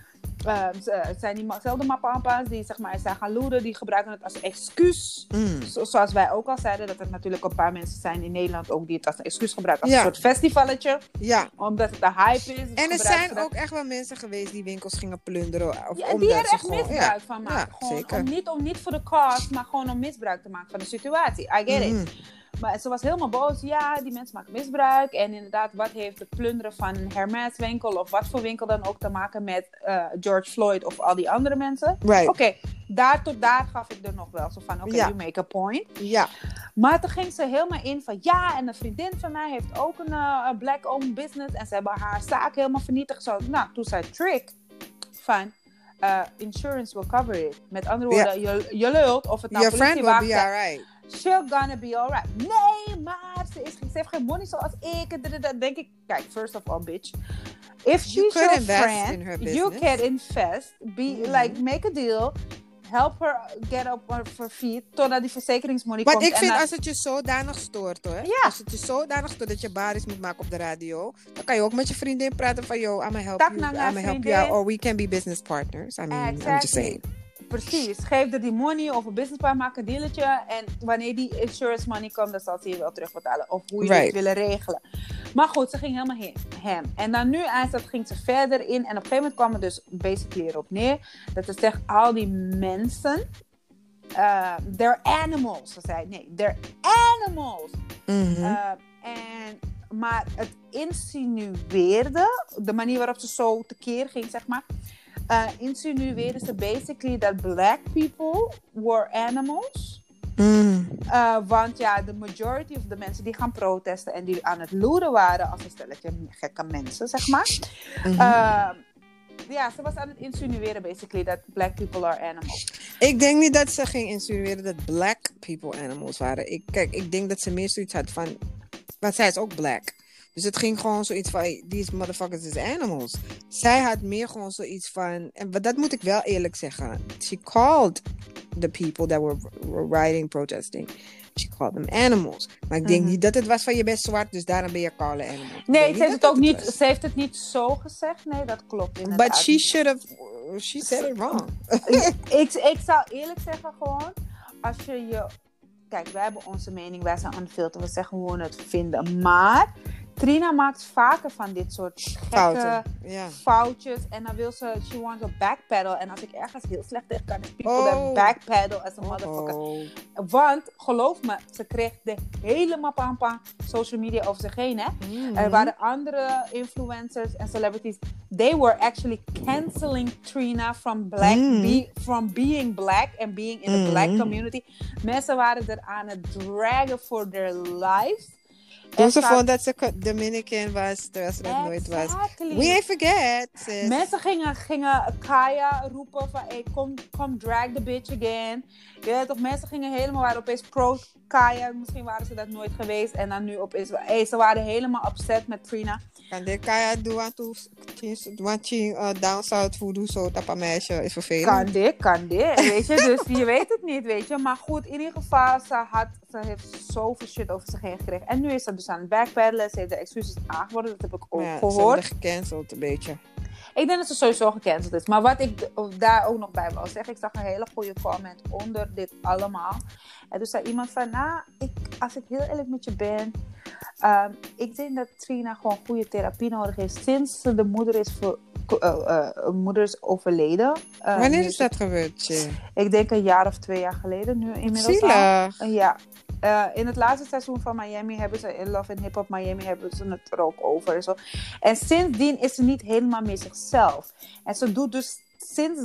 Ze- het zijn diezelfde mappampa's die zeg maar, zijn gaan loeren, die gebruiken het als excuus. Mm. Zo- zoals wij ook al zeiden, dat er natuurlijk een paar mensen zijn in Nederland ook die het als een excuus gebruiken. Als Ja. een soort festivalletje, Ja. omdat het de hype is. En er zijn dat. ook echt wel mensen geweest die winkels gingen plunderen. Of Ja, die er echt gewoon, misbruik van maken. Gewoon, zeker. om, niet, om niet voor de cause, maar gewoon om misbruik te maken van de situatie. I get it. Maar ze was helemaal boos. Ja, die mensen maken misbruik. En inderdaad, wat heeft de plunderen van een Hermes winkel of wat voor winkel dan ook te maken met eh, George Floyd of al die andere mensen? Right. Oké, daar tot daar gaf ik er nog wel zo van, oké, Ja. you make a point. Ja. Maar toen ging ze helemaal in van, ja, en een vriendin van mij heeft ook een eh, black-owned business. En ze hebben haar zaak helemaal vernietigd. Zo, nou, toen zei Trick van, eh, insurance will cover it. Met andere woorden, je, je lult of het nou Your friend will be alright. She'll gonna be alright. Nee, maar ze, is, ze heeft geen money zoals ik. Dit- denk ik, kijk, first of all, bitch. If she's You could your invest friend, in her you can invest. Be, Mhm. like, make a deal. Help her get up on her feet. Totdat die verzekeringsmoney Maar komt. ik en vind dan- als het je zodanig stoort hoor. Ja. Als het je zodanig stoort dat je baris moet maken op de radio. Dan kan je ook met je vriendin praten van yo, I'm gonna help Tak you. naar I'm haar gonna help vriendin. you out. Or we can be business partners. I mean, I'm just Exactly. saying. Precies. Geef er die money of een businessplan, maak een dealetje. En wanneer die insurance money komt, dan zal ze je wel terugbetalen. Of hoe je Right. het willen regelen. Maar goed, ze ging helemaal heen, hem. En dan nu eindelijk ging ze verder in. En op een gegeven moment kwam het dus basically erop neer. Dat ze zegt, al die mensen... Uh, they're animals. Ze zei, nee, they're animals. Uh, en, maar het insinueerde, de manier waarop ze zo tekeer ging, zeg maar, uh, insinueerde ze basically dat black people were animals. Mm. Uh, want ja, de majority of de mensen die gaan protesten en die aan het loeren waren als een stelletje gekke mensen, zeg maar. Mhm. Uh, ja, ze was aan het insinueren basically dat black people are animals. Ik denk niet dat ze ging insinueren dat black people animals waren. Ik, kijk, ik denk dat ze meer zoiets had van... Want zij is ook black. Dus het ging gewoon zoiets van... These motherfuckers is animals. Zij had meer gewoon zoiets van... En dat moet ik wel eerlijk zeggen. She called the people that were, were rioting, protesting... She called them animals. Maar ik denk Mhm. niet dat het was van je bent zwart, dus daarom ben je call animal. Nee, ze heeft het ook niet, ze heeft het niet zo gezegd. Nee, dat klopt inderdaad. But she should have... She said it wrong. ik, ik zou eerlijk zeggen gewoon, als je je... Kijk, wij hebben onze mening, wij zijn unfiltered, we zeggen gewoon het vinden. Maar Trina maakt vaker van dit soort gekke Fouten. Foutjes. En dan wil ze, she wants to backpedal. En als ik ergens heel slecht tegen kan, is people Oh. that backpedal as a motherfucker. Oh. Want, geloof me, ze kreeg de hele mapampa social media over zich heen, hè. Mhm. Er waren andere influencers en celebrities. They were actually canceling Trina from black, Mm. be- from being black and being in the black Mhm. community. Mensen waren er aan het dragen for their lives. Toen En ze vaak- vond dat ze Dominican was, terwijl ze dat nooit was. We ain't forget, sis. Mensen gingen, gingen Kaya roepen van, hey, kom, kom drag the bitch again. Je weet toch, mensen gingen helemaal, waren opeens pro Kaya. Misschien waren ze dat nooit geweest. En dan nu opeens, hey, ze waren helemaal upset met Trina. Kan de kaya je down south voodoo zo tapa meisje is vervelend. Kan dit, kan dit. Weet je, dus je weet het niet, weet je. Maar goed, in ieder geval, ze, had, ze heeft zoveel shit over zich heen gekregen. En nu is ze dus aan het backpedalen. Ze heeft de excuses aangeboden, dat heb ik ook ja, Ze gehoord. hebben gecanceld een beetje. Ik denk dat ze sowieso gecanceld is. Maar wat ik daar ook nog bij wil zeggen, ik zag een hele goede comment onder dit allemaal. En toen zei iemand van, nou, ik, als ik heel eerlijk met je ben, ehm, ik denk dat Trina gewoon goede therapie nodig heeft sinds ze de moeder is, voor, eh, eh, moeder is overleden. Eh, Wanneer is dat gebeurd? Ik denk een jaar of twee jaar geleden nu inmiddels. Zielig. Ja. Uh, in het laatste seizoen van Miami hebben ze in Love and Hip Hop Miami hebben ze het er ook over en zo. En sindsdien is ze niet helemaal meer zichzelf. En ze doet dus sinds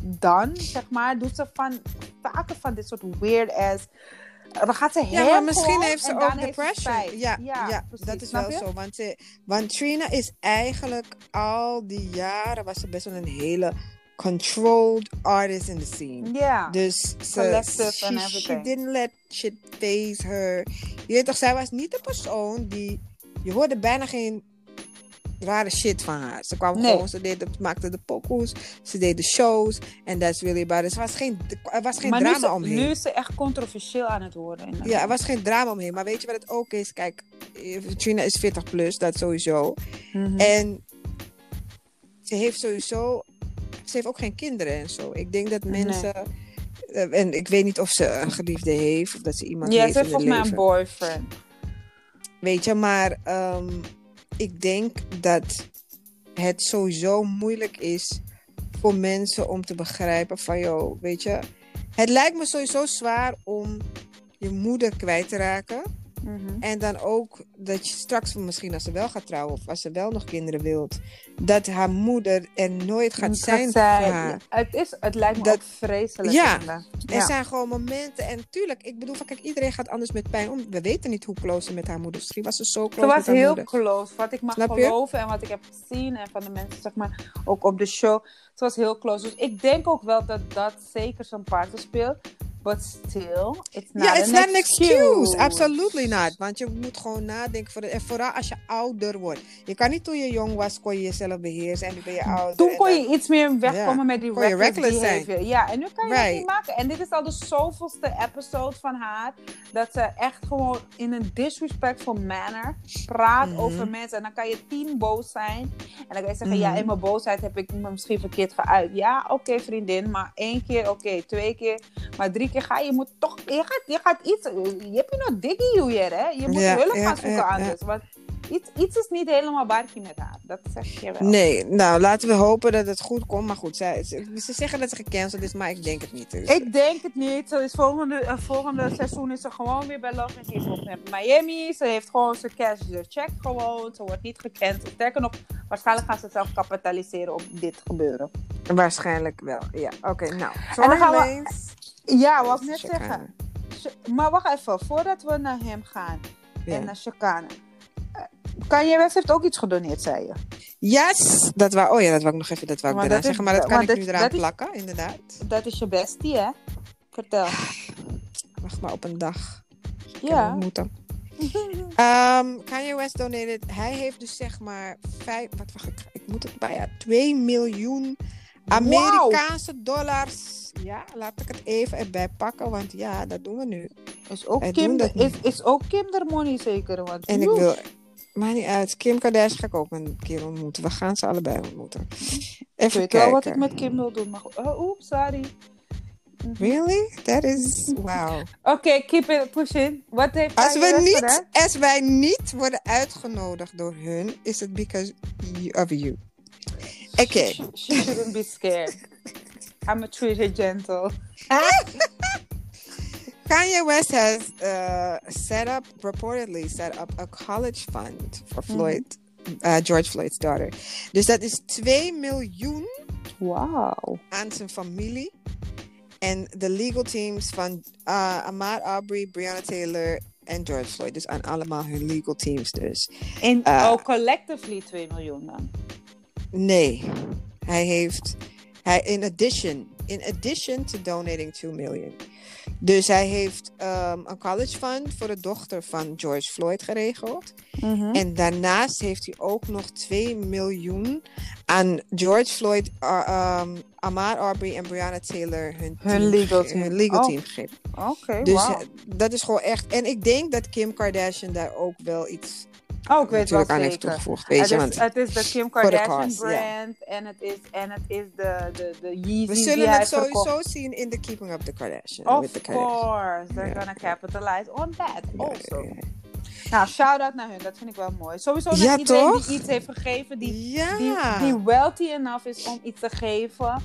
dan, zeg maar, doet ze van vaker van dit soort weird ass. Dan gaat ze Ja, maar misschien gewoon heeft ze ook ze depression. ja, ja, dat is wel je? zo. Want, ze, want Trina is eigenlijk al die jaren was ze best wel een hele controlled artist in the scene. Ja. Dus ze, Collective she, she didn't let shit phase her. Je weet toch, zij was niet de persoon die... Je hoorde bijna geen rare shit van haar. Ze kwam Nee. gewoon, ze deed, de- maakte de pokoes, ze deed de shows. En that's really about it. Er was geen, er was geen maar drama ze, omheen. nu is ze echt controversieel aan het worden. inderdaad. Ja, er was geen drama omheen. Maar weet je wat het ook is? Kijk, eh, Trina is 40 plus, dat sowieso. Mhm. En ze heeft sowieso... Ze heeft ook geen kinderen en zo. Ik denk dat Nee. mensen... eh, En ik weet niet of ze een geliefde heeft. Of dat ze iemand ja, heeft ze heeft volgens mij een boyfriend. Weet je, maar ehm, ik denk dat het sowieso moeilijk is voor mensen om te begrijpen van, joh, weet je, het lijkt me sowieso zwaar om je moeder kwijt te raken. Mhm. En dan ook dat je straks, misschien als ze wel gaat trouwen of als ze wel nog kinderen wilt, dat haar moeder er nooit gaat zijn voor. Het, is, het lijkt me Dat- ook vreselijk. Ja. Er zijn gewoon momenten. En tuurlijk, ik bedoel, van, kijk, iedereen gaat anders met pijn om. We weten niet hoe close ze met haar moeder is. Misschien was ze zo close Ze was met haar heel moeder. close. Wat ik mag Snap je? geloven en wat ik heb gezien en van de mensen, zeg maar, ook op de show. Ze was heel close. Dus ik denk ook wel dat dat zeker zijn parten speelt. But still, it's not Ja, it's an not an excuse. Absolutely not. Want je moet gewoon nadenken. Voor de, en vooral als je ouder wordt. Je kan niet toen je jong was, kon je jezelf beheersen. En nu ben je ouder. Toen en kon dan- je iets meer wegkomen met die reckless, reckless zijn. Ja, en nu kan je Right. niet maken. En dit is al de zoveelste episode van haar. Dat ze echt gewoon in een disrespectful manner praat Mhm. over mensen. En dan kan je tien boos zijn. En dan kan je zeggen, Mhm. ja, in mijn boosheid heb ik me misschien verkeerd geuit. Ja, oké vriendin. Maar één keer, oké. twee keer. Maar drie ga je, je moet toch, je gaat, je gaat iets, je hebt je nog diggy hier, hè. Je moet Ja, hulp gaan zoeken ja, anders. Want iets, iets is niet helemaal barkie met haar. Dat zeg je wel. Nee, nou laten we hopen dat het goed komt. Maar goed, zij, ze, ze zeggen dat ze gecanceld is, maar ik denk het niet. Dus. Ik denk het niet. Ze is volgende, eh, volgende seizoen is ze gewoon weer bij Love Hop in Miami. Ze heeft gewoon zijn cash, ze check gewoon. Ze wordt niet gekend. Sterker nog, waarschijnlijk gaan ze zelf kapitaliseren op dit gebeuren. Waarschijnlijk wel, ja. Oké, nou. En dan gaan we- Tory Lanez. Ja, wat ik net zeggen. Maar wacht even, voordat we naar hem gaan Ja. en naar Chicane. eh, Kanye West heeft ook iets gedoneerd, zei je. Yes! Dat wou, oh ja, dat wou ik nog even dat wou ik Maar zeggen. Maar dat kan ik dat- nu eraan is- plakken, inderdaad. Dat is je bestie, hè? Vertel. Wacht maar op een dag. Ja. Moeten. Ehm Kanye West donated. Hij heeft dus zeg maar vijf, wat wacht ik, ik moet het bij ja, 2 miljoen Amerikaanse dollars. Ja, laat ik het even erbij pakken, want ja, dat doen we nu. Is ook, Wij Kim, dat is, is ook Kim der money zeker? Want En ik wil, maakt niet uit, Kim Kardashian ga ik ook een keer ontmoeten. We gaan ze allebei ontmoeten. Ik Even weet kijken. wel wat ik met Kim wil doen, maar. Oh, oeps, sorry. Mhm. Really? That is, wow. Oké, keep it pushing. Wat heeft Als, we niet, als wij niet worden uitgenodigd door hun, is het because of you. Oké. She, she shouldn't be scared. I'm a treat her gentle. Kanye West has uh, set up, reportedly set up a college fund for Floyd, uh, George Floyd's daughter. Dus dat is 2 miljoen Wow. aan zijn familie. En de legal teams van uh, Ahmaud Arbery, Breonna Taylor en George Floyd. Dus aan allemaal hun legal teams dus. En Eh. oh, collectively 2 miljoen dan. Nee, hij heeft, hij, in addition, in addition to donating 2 million. Dus hij heeft um, een college fund voor de dochter van George Floyd geregeld. Mhm. En daarnaast heeft hij ook nog 2 miljoen aan George Floyd, uh, um, Ahmaud Arbery en Breonna Taylor hun, Hun team legal team. hun legal Oh. team gegeven. Oké, Dus wow. eh, dat is gewoon echt. En ik denk dat Kim Kardashian daar ook wel iets Oh, ik weet natuurlijk aan heeft toegevoegd. Weet Het je, is, want het is de Kim Kardashian cause, brand en het is, en het is de, de, de Yeezy we zullen het verkocht. sowieso zien in de Keeping Up the Kardashian. with Of the Kardashians. course, they're Ja. gonna capitalize on that also. Nou, shout-out naar hun, dat vind ik wel mooi. Sowieso naar Ja, iedereen toch? die iets heeft gegeven, die, Ja. die, die wealthy enough is om iets te geven.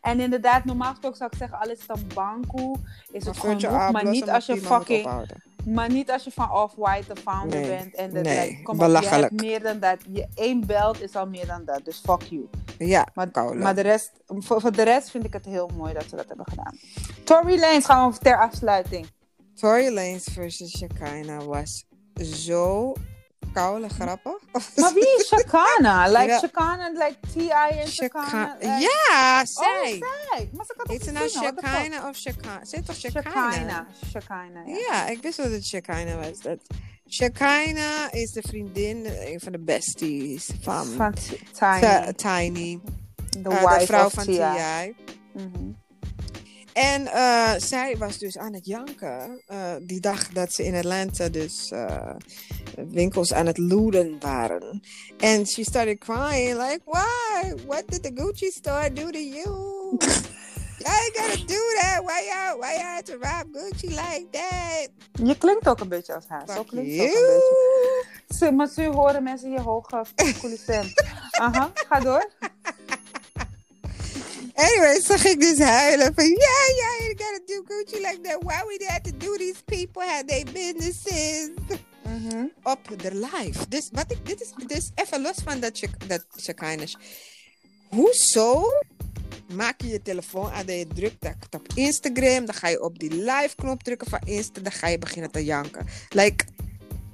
En inderdaad, normaal gesproken zou ik zeggen, al is het een bankoe, is het genoeg. Maar niet dan als je fucking, ophouden. Maar niet als je van Off-White de founder Nee, bent. En dat, nee, like, kom op, je meer dan dat. Je één belt is al meer dan dat, dus fuck you. Ja, Maar, koude. maar de rest, voor, voor de rest vind ik het heel mooi dat ze dat hebben gedaan. Tory Lanez gaan we ter afsluiting. Tory Lanez versus Shekinah was zo koude grappig. Maar wie is Shakana? Like Ja. Shakana, like T.I. en Shaka- Shakana? like- ja, Oh, zij. zij. Maar ze kan Heet toch ze niet nou the? Shekinah of Shekinah? Ze heet toch Shekinah? Shakina. Shakina, ja. Ja, ik wist wel dat het Shekinah was. Dat is de vriendin, een van de besties van Tiny. Ti- Tiny. De eh, wife de vrouw of van T.I. Mhm. En eh, zij was dus aan het janken eh, die dag dat ze in Atlanta dus winkels aan het looten waren. En she started crying like, why? What did the Gucci store do to you? Ain't gotta do that. Why y'all, why y'all have to rob Gucci like that? Je klinkt ook een beetje als haar. Zo Fuck klinkt you. ook een beetje. Ze- Maar ze horen mensen je hoge, coole stem. Aha, ga door. Anyway, ze ging dus huilen van... Yeah, yeah, you gotta do Gucci like that. Why we had to do these people had their businesses Mhm. op de live. Dus wat ik... Dit is dus even los van dat, dat Shekinah. Hoezo maak je je telefoon aan dat je drukt dat op Instagram. Dan ga je op die live knop drukken van Insta. Dan ga je beginnen te janken. Like...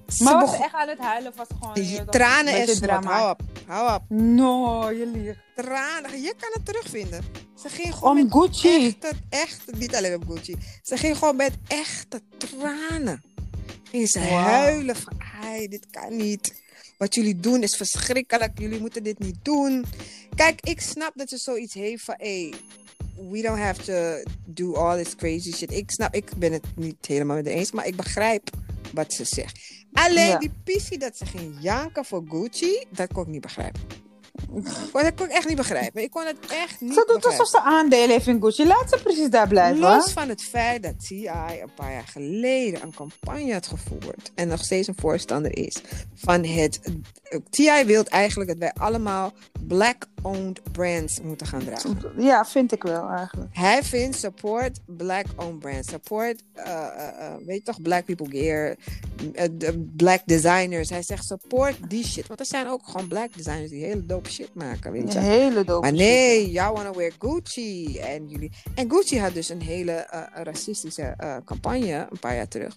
ze Maar was echt aan het huilen was gewoon... Je je- tranen en snot. Hou op. Hou op. No, je liegt. Tranen. Je kan het terugvinden. Ze ging gewoon Om met Gucci. echte, echte, niet alleen op Gucci. Ze ging gewoon met echte tranen. Ging ze huilen van, ai, dit kan niet. Wat jullie doen is verschrikkelijk. Jullie moeten dit niet doen. Kijk, ik snap dat ze zoiets heeft van, hey, we don't have to do all this crazy shit. Ik snap, ik ben het niet helemaal met eens, maar ik begrijp wat ze zegt. Alleen Ja. die pissie dat ze ging janken voor Gucci, dat kon ik niet begrijpen. Dat kon ik echt niet begrijpen. Ik kon het echt niet Ze doet alsof ze aandelen heeft in Gucci. Laat ze precies daar blijven. Los van het feit dat T.I. een paar jaar geleden een campagne had gevoerd en nog steeds een voorstander is van het. T.I. wil eigenlijk dat wij allemaal black-owned brands moeten gaan dragen. Ja, vind ik wel eigenlijk. Hij vindt support black-owned brands. Support, eh, eh, eh, weet je toch, black people gear, black designers. Hij zegt support die shit. Want er zijn ook gewoon black designers die hele dope shit maken, weet je. Een hele dope Maar shit. nee, jou wanna wear Gucci. En, jullie... en Gucci had dus een hele eh, racistische eh, campagne een paar jaar terug.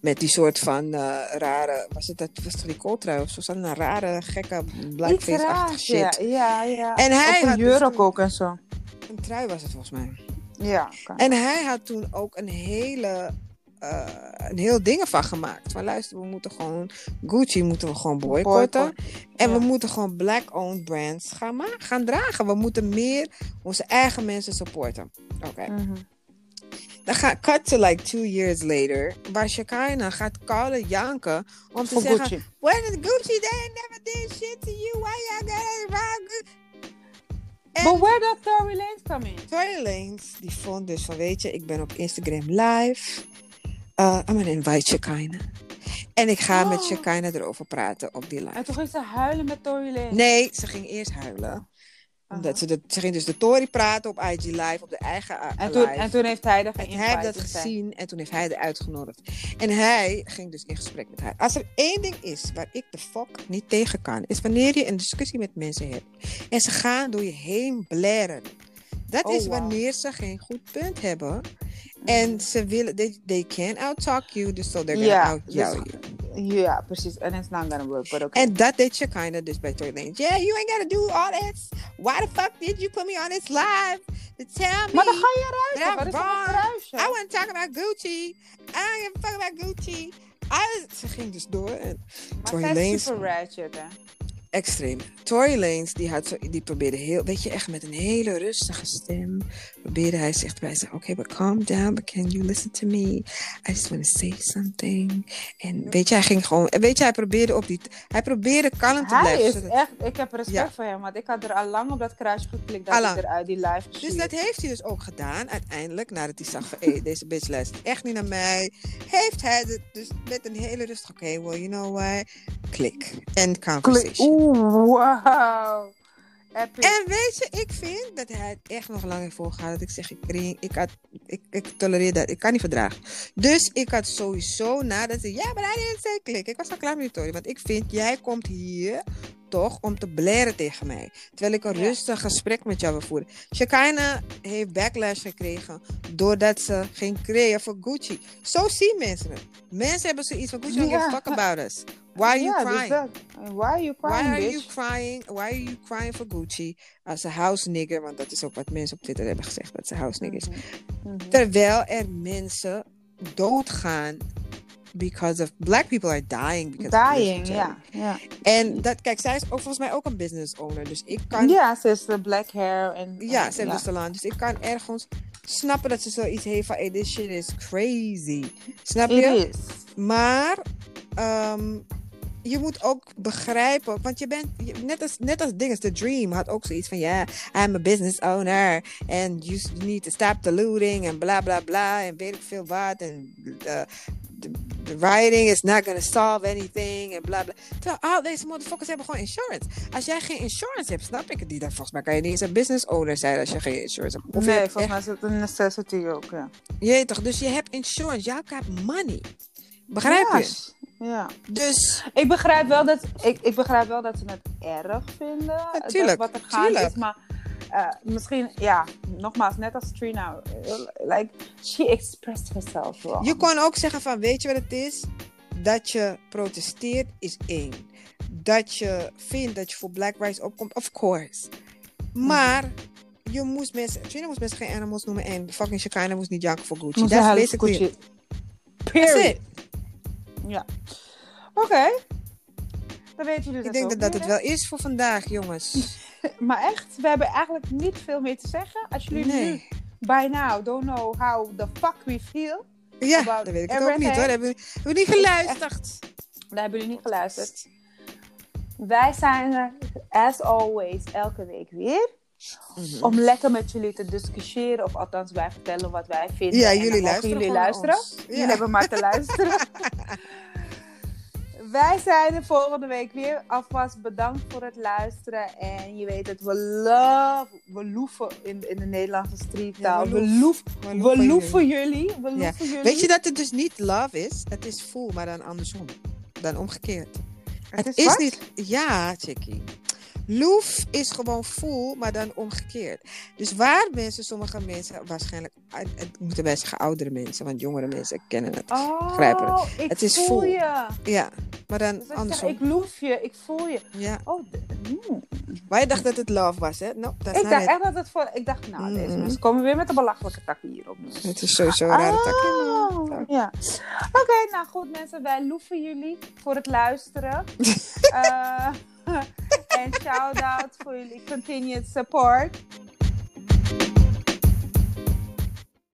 Met die soort van eh, rare, was het dat, was het of zo? Een rare, gekke blackface-achtige raars, ja. shit. Ja, ja. En hij Op een had dus jurk ook en zo. Een trui was het volgens mij. Ja. En hij had toen ook een hele, eh, een heel ding ervan gemaakt. Van luister, we moeten gewoon, Gucci moeten we gewoon boycotten. Boycott. En we moeten gewoon black-owned brands gaan, ma- gaan dragen. We moeten meer onze eigen mensen supporten. Oké. Mhm. Dan gaat cut to like two years later. Waar Shekinah gaat callen janken. Om te Voor zeggen. Gucci. When is Gucci? They never did shit to you. Why y'all got it wrong? But where does Tory Lanez come in? Tory Lanez, die vond dus van, weet je, ik ben op Instagram live. Uh, I'm gonna invite Shekinah. En ik ga met Oh. Shekinah erover praten op die live. En toen ging ze huilen met Tory Lanez. Nee, ze ging eerst huilen. Omdat ze, de, ze ging dus de Tory praten op IG Live, op de eigen En toen, live. en toen heeft hij er En hij heeft dat gezien en toen heeft hij haar uitgenodigd. En hij ging dus in gesprek met haar. Als er één ding is waar ik de fuck niet tegen kan, is wanneer je een discussie met mensen hebt en ze gaan door je heen blaren. Dat Oh, is wow. wanneer ze geen goed punt hebben. En Sevilla, they, they can out-talk you, dus so they're gonna Ja, out dus- you. Ja, precies. En it's not gonna work, but okay. En dat deed je kinda dus bij Tory Lanez. Yeah, you ain't gotta do all this. Why the fuck did you put me on this live? To tell me. maar dan ga je that. I'm wrong. I want to talk about Gucci. I don't give a fuck about Gucci. I, ze ging dus door en Tory Lanez- super ratchet, hè? Extreem. Tory Lanez, die, had zo, die probeerde heel, weet je, echt met een hele rustige stem. Probeerde hij zich bij zeggen, oké, but calm down, but can you listen to me? I just want to say something. En weet je, hij ging gewoon, weet je, hij probeerde op die, hij probeerde kalm te Hij blijven. is zodat- echt... Ik heb respect Ja. voor hem, want ik had er al lang op dat kruisje geklikt dat Allang. ik eruit die live Dus dat heeft hij dus ook gedaan, uiteindelijk, nadat hij zag van, deze bitch luistert echt niet naar mij. Heeft hij het dus met een hele rustige, oké, well, you know what? Klik. End conversation. Wow. Epic. En weet je, ik vind dat hij het echt nog lang heeft volgehouden. Dat ik zeg, ik, ik, ik, ik tolereer dat. Ik kan niet verdragen. Dus ik had sowieso nadat ze, ja, maar hij didn't say klik. Ik was al klaar met die Tory. Want ik vind, jij komt hier toch om te blaren tegen mij. Terwijl ik een Ja. rustig gesprek met jou wil voeren. Shekinah heeft backlash gekregen doordat ze ging creëren voor Gucci. Zo zien mensen het. Mensen hebben zoiets van Gucci don't give a Ja. fuck about us. Why are you dus crying? Why are you Why crying, are bitch? you crying? Why are you crying for Gucci als een house nigger? Want dat is ook wat mensen op Twitter hebben gezegd dat ze house niggers. Mhm. Mhm. Terwijl er mensen doodgaan because of black people are dying because Dying, ja. ja. En dat, kijk, zij is ook volgens mij ook een business owner, dus ik kan Ja, ze is de black hair en... ja, ze heeft salon, dus ik kan ergens snappen dat ze zoiets heeft van, hey, this shit is crazy. Snap It je? is. Maar ehm, je moet ook begrijpen, want je bent, je- net als, net als dinges, The Dream had ook zoiets van, ja, I'm a business owner and you need to stop the looting en bla bla bla en weet ik veel wat en eh, the writing is not gonna solve anything en bla bla. Terwijl al deze motherfuckers hebben gewoon insurance. Als jij geen insurance hebt, snap ik het niet. Dan volgens mij kan je niet eens een business owner zijn als je geen insurance hebt. Of nee, hebt volgens mij is het een necessity ook, ja. Je toch, dus je hebt insurance. Jij hebt money. Begrijp je? Ja. Dus Ik begrijp wel dat, ik, ik begrijp wel dat ze het erg vinden. dat tuurlijk, wat er gaande tuurlijk. is. Maar eh, misschien, ja, nogmaals, net als Trina. eh, Like, she expressed herself wrong. je kon ook zeggen van, weet je wat het is? Dat je protesteert is één. Dat je vindt dat je voor Black Rights opkomt, of course. Maar je moest mensen, Trina moest mensen geen animals noemen en fucking Shekinah moest niet janken voor Gucci. That's basically Gucci. it. That's Period. it. Ja. Oké. Dan weten jullie Ik dat denk ook dat dat het wel is voor vandaag, jongens. Maar echt, we hebben eigenlijk niet veel meer te zeggen. Als jullie nu, by now, don't know how the fuck we feel. Ja, About dat weet ik ook niet hoor. Hebben we, hebben we niet geluisterd. Daar hebben jullie niet geluisterd. Wij zijn er, as always, elke week weer. Mhm. Om lekker met jullie te discussiëren. Of althans, wij vertellen wat wij vinden. Ja, En jullie luisteren jullie luisteren. Ja. Jullie hebben maar te luisteren. wij zijn er volgende week weer. Alvast bedankt voor het luisteren. En je weet het, we love, we loeven in, in de Nederlandse streettaal. Ja, we we loef- loef, we we loeven jullie. We Ja. loeven jullie. Weet je dat het dus niet love is? Het is voel, maar dan andersom. Dan omgekeerd. het Het is, is niet. Ja, chickie. Loef is gewoon voel, maar dan omgekeerd. Dus waar mensen, sommige mensen, waarschijnlijk, het het moeten wij zeggen oudere mensen, want jongere mensen kennen het. Oh, ik Het is voel je. Ja, maar dan Dus als ik zeg, andersom. ik loef je, ik voel je. Ja. Oh, hmm. Maar je dacht dat het love was, hè? No, dat is Ik dacht echt dat het voor... Ik dacht, nou, deze Mm. mensen komen weer met de belachelijke takken hierop. Het is sowieso een rare takje. Oh, maar- ja. Oké, nou goed mensen, wij loeven jullie voor het luisteren. Eh, en shout-out voor jullie continued support.